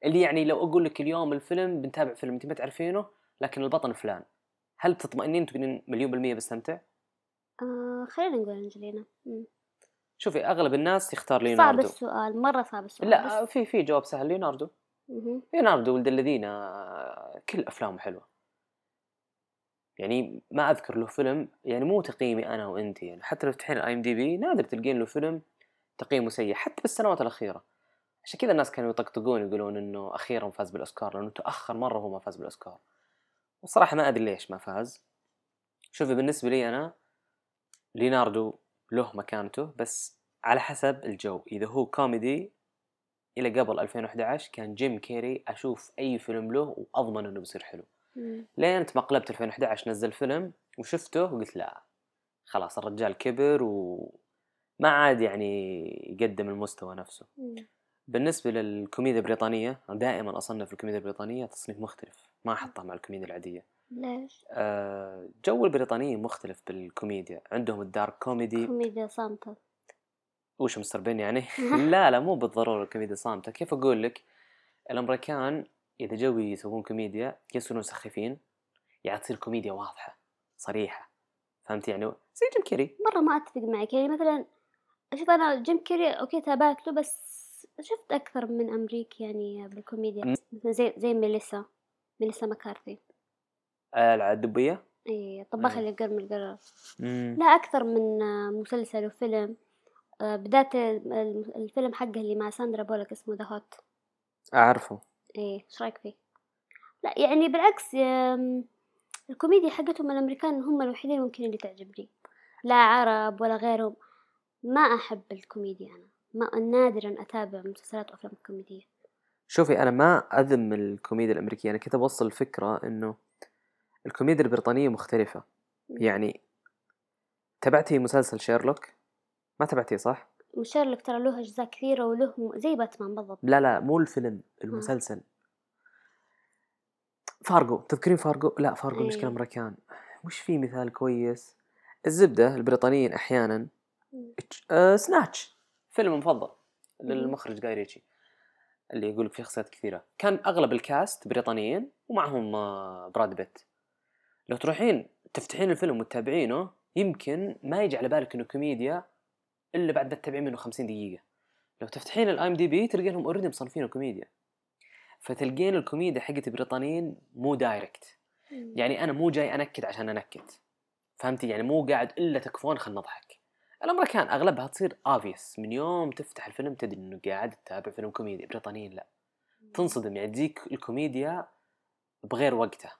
اللي يعني لو أقول لك اليوم الفيلم بنتابع فيلم أنت ما تعرفينه لكن البطل فلان. هل بتطمئنين تقولين مليون بالمية بستمتع؟ آه خلينا نقول أنجلينا. مم. شوفي أغلب الناس يختار صعب ليوناردو. السؤال مرة صعب السؤال لا بس- في في جواب سهل ليوناردو. ليوناردو ولد الذين آه، كل أفلامه حلوة. يعني ما أذكر له فيلم يعني مو تقييمي أنا وأنت يعني حتى لو تفتحين ال IMDb نادر تلقين له فيلم تقييمه سيء حتى بالسنوات الأخيرة. عشان كذا الناس كانوا يطقطقون يقولون إنه أخيرا فاز بالأوسكار لأنه تأخر مرة هو ما فاز بالأوسكار. وصراحه ما أدري ليش ما فاز. شوفي بالنسبة لي أنا ليوناردو له مكانته بس على حسب الجو إذا هو كوميدي إلى قبل 2011 كان جيم كيري أشوف أي فيلم له وأضمن إنه بيصير حلو. لين تمقلبت 2011 نزل فيلم وشفته وقلت لا خلاص الرجال كبر وما عاد يعني يقدم المستوى نفسه مم. بالنسبة للكوميديا البريطانية دائما أصنف الكوميديا البريطانية تصنيف مختلف ما أحطها مع الكوميديا العادية ليش؟ آه، جو البريطانيين مختلف بالكوميديا. عندهم ال dark comedy. كوميديا صامتة. وش مستر بين يعني؟ لا لا مو بالضرورة الكوميديا صامتة. كيف أقول لك؟ الأمريكان إذا جو يسوون كوميديا يصيرون سخيفين. يعني تصير كوميديا واضحة صريحة. فهمت يعني؟ زي جيم كيري. مرة ما أتفق معك. يعني مثلا شوف أنا جيم كيري أوكي تابعت له بس شفت أكثر من أمريكي يعني بالكوميديا. مثلا زي زي ميليسا. ميليسا مكارثي. الدبية اي طباخ. اللي قرم القرار لا أكثر من آه، مسلسل وفيلم آه، بداية ال- الفيلم حقه اللي مع ساندرا بولك اسمه ذا هوت أعرفه. إيه إيش رأيك فيه؟ لا يعني بالعكس الكوميديا حقتهم الأمريكان هم الوحيدين ممكن اللي تعجبني. لا عرب ولا غيرهم. ما أحب الكوميديا أنا. ما نادرا أتابع مسلسلات وأفلام كوميدية. شوفي أنا ما أذم الكوميديا الأمريكية. أنا كنت أوصل الفكرة إنه الكوميديا البريطانية مختلفة يعني تبعتي مسلسل شيرلوك ما تبعتيه صح؟ وشيرلوك ترى له أجزاء كثيرة وله م- زي باتمان بالضبط لا لا مو الفيلم المسلسل فارجو تذكرين فارجو؟ لا فارجو إيه. مشكلة أمريكان وش في مثال كويس؟ الزبدة البريطانيين أحيانا. آه سناتش فيلم مفضل. للمخرج جاي ريتشي اللي يقول لك فيه شخصيات كثيرة كان أغلب ال cast بريطانيين ومعهم آه، براد بيت لو تروحين تفتحين الفيلم وتتابعينه يمكن ما يجي على بالك إنه كوميديا إلا بعد ما تتابعين منه 50 دقيقة. لو تفتحين ال IMDb تلقينهم already مصنفينه كوميديا. فتلقين الكوميديا حقت البريطانيين مو direct. يعني أنا مو جاي أنكد عشان أنكد. فهمتي؟ يعني مو قاعد إلا تكفون خلينا نضحك. الامريكان أغلبها تصير obvious. من يوم تفتح الفيلم تدري إنه قاعد تتابع فيلم كوميدي. بريطانيين لا. تنصدم. يعني تجيك الكوميديا بغير وقتها.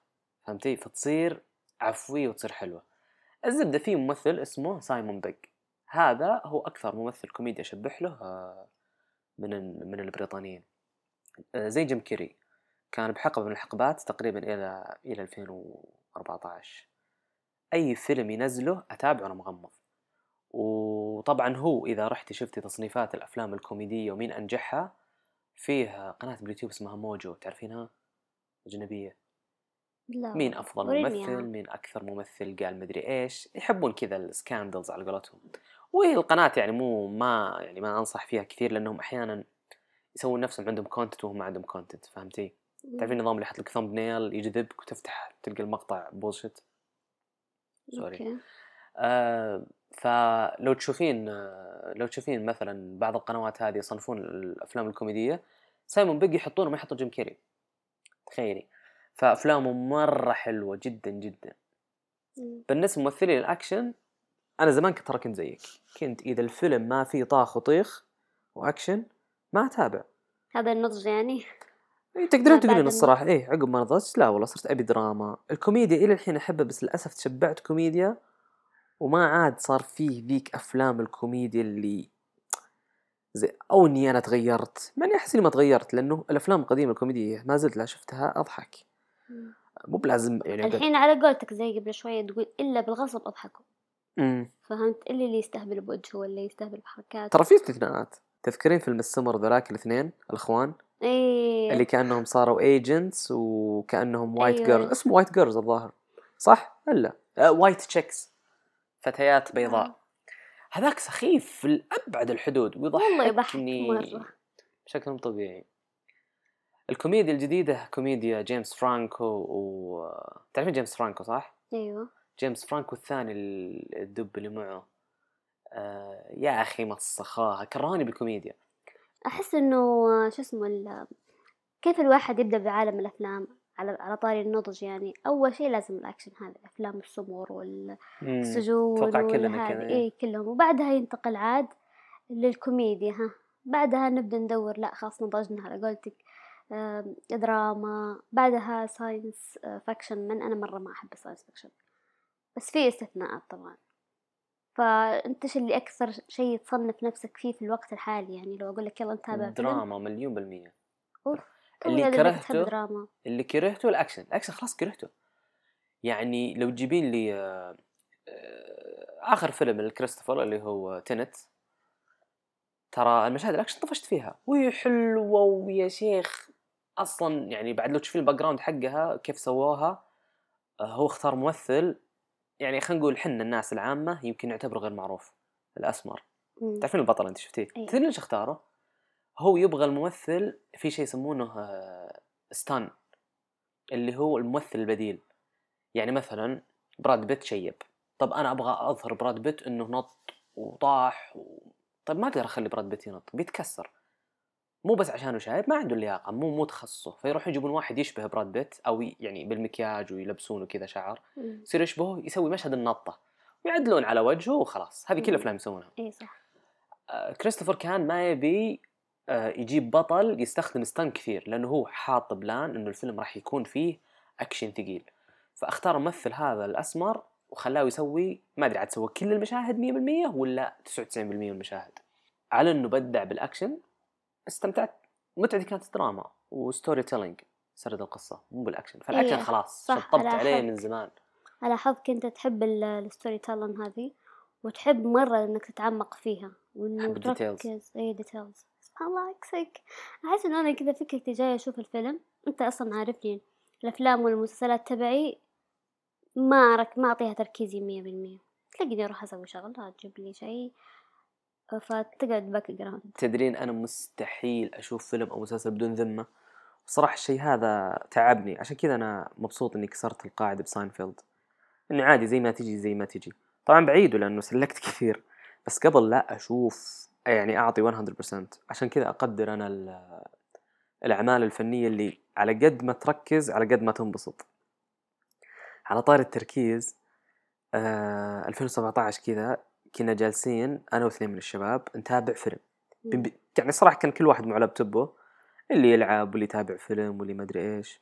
فهمتي؟ فتصير عفوية وتصير حلوة. الزبدة في ممثل اسمه سايمون بيج. هذا هو أكثر ممثل كوميديا أشبح له آه، من من البريطانيين. آه، زي جيم كيري. كان بحقبة من الحقبات تقريبا إلى إلى 2014 أي فيلم ينزله أتابعه أنا مغمض. وطبعا هو إذا رحتي شفتي تصنيفات الأفلام الكوميدية ومين أنجحها فيه قناة باليوتيوب اسمها موجو تعرفينها؟ أجنبية. لا مين أفضل ممثل. مين أكثر ممثل؟ قال مدري إيش. يحبون كذا ال scandals على قولتهم. وهي القناة يعني مو ما يعني ما أنصح فيها كثير لأنهم أحيانا يسوون نفسهم عندهم content وهم ما عندهم content فهمتي؟ تعرفين النظام اللي يحط لك thumbnail يجذبك وتفتح تلقى المقطع bullshit sorry. آه فلو تشوفين آه لو تشوفين مثلا بعض القنوات هذه يصنفون الأفلام الكوميدية سايمون بيج يحطونه ما يحطوا جيم كيري. تخيلي. فأفلامه مرة حلوة جدا جدا. بالنسبة لممثلين الأكشن أنا زمان كنت ترى كنت زيك. كنت إذا الفيلم ما فيه طاخ وطيخ وأكشن ما أتابع. هذا النضج يعني؟ إيه تقدرين تقولين النضج. الصراحة. إيه عقب ما نضجت لا والله صرت أبي دراما. الكوميديا إلى الحين أحبها بس للأسف تشبعت كوميديا. وما عاد صار فيه ذيك أفلام الكوميديا اللي زي أو اني أنا تغيرت. مع اني أحس إني ما تغيرت لأنه الأفلام القديمة الكوميدية ما زلت لا شفتها أضحك. مم. مو بلازم يعني الحين على قولتك زي قبل شوية تقول إلا بالغصب أضحكوا. أمم. فهمت؟ إلا اللي يستهبل بوجهه ولا يستهبل بحركاته. ترى في استثناءات. تذكرين فيلم السمر ذولاك الاثنين الأخوان؟ إيه. اللي كأنهم صاروا agents وكأنهم white أيوة. girls اسمه White Girls الظاهر. صح؟ ولا آه White Chicks فتيات بيضاء. آه. هذاك سخيف في الابعد الحدود. والله يضحك ويضحكني. مرة. بشكل طبيعي. الكوميديا الجديدة كوميديا جيمس فرانكو و تعرفين جيمس فرانكو صح؟ أيوه. جيمس فرانكو الثاني ال- الدب اللي معه. آه يا أخي ما تصخاها كرهوني بالكوميديا. أحس إنه آه، شو اسمه ال- كيف الواحد يبدأ بعالم الأفلام على على طاري النضج يعني. أول شيء لازم الأكشن هذا أفلام السمور والسجون أتوقع كلنا كذا، إيه كلهم. وبعدها ينتقل عاد للكوميديا ها. بعدها نبدأ ندور لا خلاص نضجنا على قولتك. دراما بعدها science fiction من أنا مرة ما أحب ال science fiction بس في استثناءات طبعا. فأنت إيش اللي أكثر شيء تصنف نفسك فيه في الوقت الحالي؟ يعني لو أقول لك يلا نتابع فيلم. دراما مليون بالمية. أوف اللي كرهته دراما. اللي كرهته الأكشن. الأكشن خلاص كرهته. يعني لو تجيبين لي آه، آه، آخر فيلم لكريستوفر اللي هو Tenet ترى المشاهد الأكشن طفشت فيها. وهي حلوة ويا شيخ. أصلا يعني بعد لو تشوفين ال background حقها كيف سووها آه، هو اختار ممثل يعني خلينا نقول حنا الناس العامة يمكن نعتبره غير معروف الأسمر. تعرفين البطل أنت شفتيه أيوة. تدرين ليش اختاره؟ هو يبغى الممثل في شيء يسمونه آه، stunt اللي هو الممثل البديل يعني مثلا براد بيت شيب طب أنا أبغى أظهر براد بيت إنه نط وطاح و... طيب ما أقدر أخلي براد بيت ينط بيتكسر مو بس عشانه شايب ما عنده اللياقة مو مو تخصصه فيروحوا يجيبون واحد يشبه براد بيت أو يعني بالمكياج ويلبسونه كذا شعر. يصير يشبهه يسوي مشهد النطة. ويعدلون على وجهه وخلاص. هذه كل مم. الافلام يسوونها. إيه صح. آه، كريستوفر كان ما يبي آه، يجيب بطل يستخدم ستان كثير لأنه هو حاط بلان إنه الفيلم راح يكون فيه أكشن ثقيل. فأختار الممثل هذا الأسمر وخلاه يسوي ما أدري عاد سوى كل المشاهد 100% ولا 99% من المشاهد. على إنه بدع بالأكشن استمتعت. متعتي كانت دراما و storytelling سرد القصة مو بالأكشن. فالأكشن إيه، خلاص شطبت عليه. من زمان. على حظك أنت تحب ال- ال storytelling هذه وتحب مرة إنك تتعمق فيها ال details. تركز. أي details سبحان الله عكسك أحس إنه أنا كذا فكرتي جاية أشوف الفيلم. أنت أصلا عارفني الأفلام والمسلسلات تبعي ما ما أعطيها تركيزي مية بالمية. تلاقيني أروح أسوي شغلة تجيب لي شيء. فتقعد background تدرين أنا مستحيل أشوف فيلم أو مسلسل بدون ذمة. صراحة الشيء هذا تعبني. عشان كذا أنا مبسوط إني كسرت القاعدة بساينفيلد. انه عادي زي ما تجي زي ما تجي. طبعا بعيده لأنه سلكت كثير. بس قبل لا أشوف يعني أعطي 100% عشان كذا أقدر أنا ال- الأعمال الفنية اللي على قد ما تركز على قد ما تنبسط. على طار التركيز آه 2017 كذا كنا جالسين أنا واثنين من الشباب نتابع فيلم. يعني صراحة كان كل واحد مع لابتوبه اللي يلعب واللي يتابع فيلم واللي ما أدري إيش.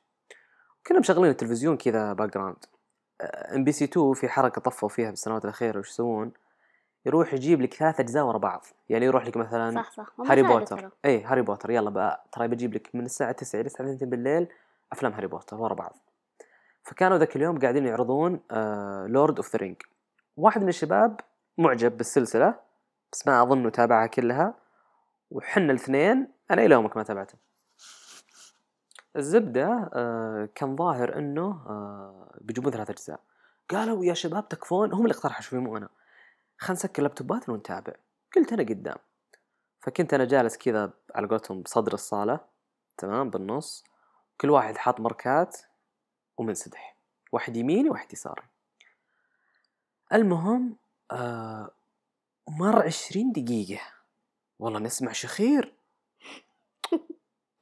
كنا مشغلين التلفزيون كذا background إم بي سي 2 في حركة طفشوا فيها بالسنوات الأخيرة وش يسوون؟ يروح يجيب لك ثلاث أجزاء ورا بعض. يعني يروح لك مثلا صح صح. هاري بوتر. اي هاري بوتر. يلا بقى ترى بجيب لك من الساعة 9 إلى الساعة 2 بالليل أفلام هاري بوتر ورا بعض. فكانوا ذاك اليوم قاعدين يعرضون Lord of the Ring واحد من الشباب معجب بالسلسلة بس ما اظنه تابعها كلها. وحنا الاثنين أنا إلى يومك ما تابعته. الزبدة آه كان ظاهر إنه آه بيجيبون ثلاث أجزاء. قالوا يا شباب تكفون هم اللي اقترحوا شوي مو أنا. خلينا نسكر لابتوباتنا ونتابع. قلت أنا قدام. فكنت أنا جالس كذا على قولتهم بصدر الصالة تمام بالنص. كل واحد حاط ماركات ومنسدح. واحد يميني واحد يساري. المهم آه مر عشرين دقيقة. والله نسمع شخير.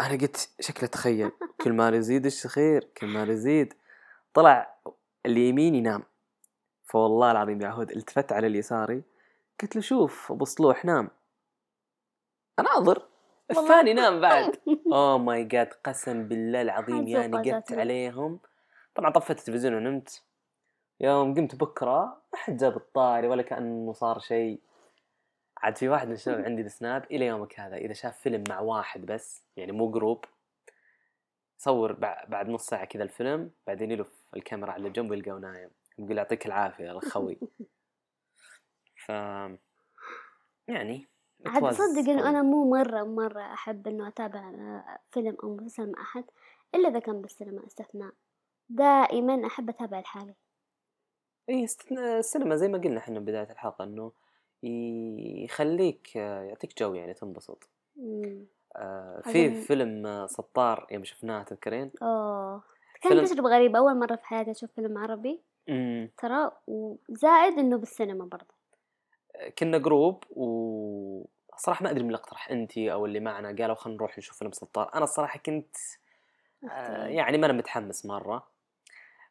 أنا قلت شكله تخيل. كل ما يزيد الشخير كل ما يزيد طلع اللي يمين ينام. فوالله العظيم يا عهود التفت على اليساري. قلت له شوف أبو صلوح نام. اناظر الثاني نام بعد. اوه ماي جاد قسم بالله العظيم يعني له. عليهم. طبعا طفيت التلفزيون ونمت. يوم قمت بكرة ما حد جاب الطاري ولا كأنه صار شيء. عاد في واحد من الشباب عندي بالسناب إلى يومك هذا إذا شاف فيلم مع واحد بس يعني مو جروب صور بع- بعد نص ساعة كذا الفيلم بعدين يلف الكاميرا على جنب ويلقاه نايم يقول يعطيك العافية يا الخوي ف يعني عاد تصدق إنه. أنا مو مرة مرة أحب إنه أتابع فيلم أو مسلسل مع احد إلا إذا كان بالسينما استثناء. دائما أحب أتابع لحالي إي السينما زي ما قلنا إحنا بداية الحلقة إنه يخليك آه، يعطيك جو يعني تنبسط. آه، في فيلم آه، سطار يوم شفناه تذكرين؟ فيلم- كانت تجربة غريبة أول مرة في حياتي أشوف فيلم عربي. مم. ترى وزائد إنه بالسينما برضه. كنا group و صراحة ما أدري من اللي اقترح انتي أو اللي معنا قالوا خلينا نروح نشوف فيلم سطار. أنا الصراحة كنت آه،. يعني ما أنا متحمس مرة.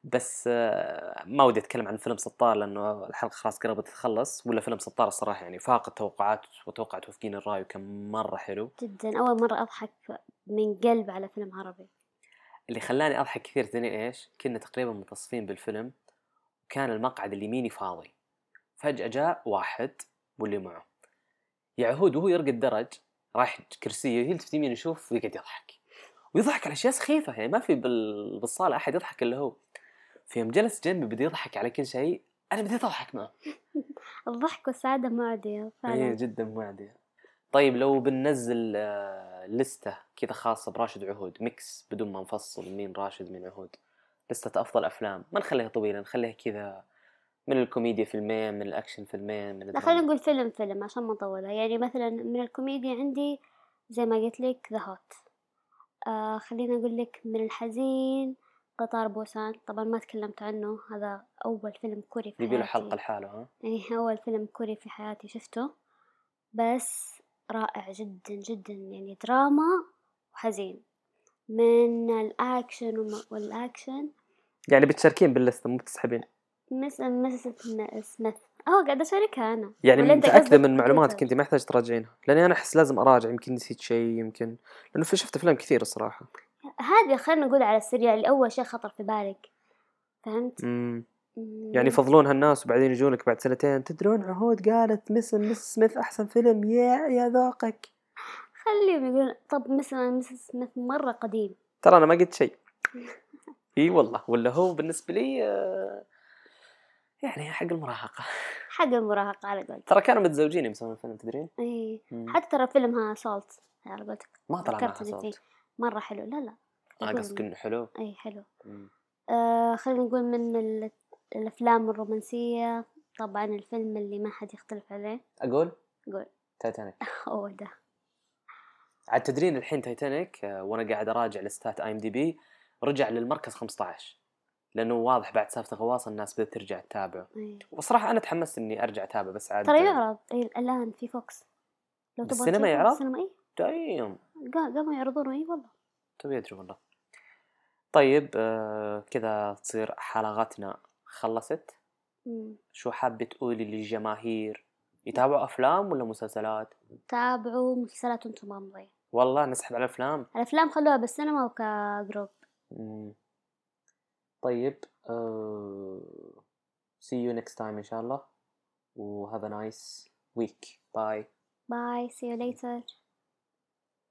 بس آه، ما ودي أتكلم عن فيلم سطار لأنه الحلقة خلاص قربت تخلص ولا فيلم سطار الصراحة يعني فاق التوقعات وتوقعت توافقين الرأي وكان مرة حلو. جدا. أول مرة أضحك من قلب على فيلم عربي. اللي خلاني أضحك كثير تدري إيش؟ كنا تقريبا متصفين بالفيلم وكان المقعد اليميني فاضي. فجأة جاء واحد واللي معه. يعهود وهو يرقد الدرج راح كرسيه يلتفت يمين يشوف ويقعد يضحك. ويضحك على أشياء سخيفة يعني ما في بال... بالصالة أحد يضحك إلا هو. في يوم جلس جنبي بدأ يضحك على كل شيء أنا بديت أضحك معه. الضحك والسعادة معدية اي فعلا جدا معدية. طيب لو بننزل آه، لستة كذا خاصة براشد عهود mix بدون ما نفصل مين راشد مين عهود. لستة أفضل أفلام ما نخليها طويلة نخليها كذا من الكوميديا فيلمين من الأكشن فيلمين من لا. خلينا نقول فيلم فيلم عشان ما نطولها يعني مثلا من الكوميديا عندي زي ما قلت لك The Hot آه خلينا أقول لك من الحزين قطار بوسان. طبعا ما تكلمت عنه. هذا أول فيلم كوري في يبي له حياتي. حلقة لحاله ها؟ إيه أول فيلم كوري في حياتي شفته. بس رائع جدا جدا. يعني دراما وحزين. من الأكشن والأكشن. يعني بتشاركين باللستة مو بتسحبين؟ مس مس سميث. آه قاعدة أشاركها أنا. يعني متأكدة من معلوماتك؟ أنت ما يحتاج تراجعينها. لأني أنا أحس لازم أراجع يمكن نسيت شيء يمكن. لأنه في شفت أفلام كثير الصراحة هذه خلينا نقول على السريع اللي أول شيء خطر في بالك. فهمت؟ مم. مم. يعني يفضلونها الناس وبعدين يجونك بعد سنتين تدرون عهود قالت مس مس سميث أحسن فيلم؟ يا يا ذوقك. خليهم يقولون طب مثلا مسز سميث مرة قديم. ترى أنا ما قلت شيء. إي والله ولا هو بالنسبة لي آه، يعني حق المراهقة. حق المراهقة على قولتك. ترى كانوا متزوجين يوم سووا الفيلم تدرين؟ مم. حتى ترى فيلمها سولت على قولتك. ما طلع معها. صوت مرة حلو. لا لا. آه. قصدك إنه حلو. أي حلو. مم. آه خلينا نقول من ال- الأفلام الرومانسية. طبعا الفيلم اللي ما حد يختلف عليه. أقول؟ قول. تايتانيك. أوه ده. عاد تدرين الحين تايتانيك؟ آه، وأنا قاعد أراجع لستات IMDb. رجع للمركز 15 لأنه واضح بعد سالفة غواص الناس بدأت ترجع تتابعه. أي. وصراحة أنا تحمست إني أرجع اتابع بس عاد ترى يعرض. إيه الآن في VOX. لو تبغى بالسينما تشوفه يعرض؟ بالسينما اي دايم. قا- قاموا يعرضونه اي والله. تبي أدري والله. طيب آه كذا تصير حلقتنا خلصت؟ مم. شو حابة تقولي للجماهير؟ يتابعوا أفلام ولا مسلسلات؟ تابعوا مسلسلات وأنتم مامضين والله نسحب على الأفلام. الأفلام خلوها بالسينما وكجروب مم. طيب uh, see you next time إن شاء الله. و have a nice week. Bye. باي see you later.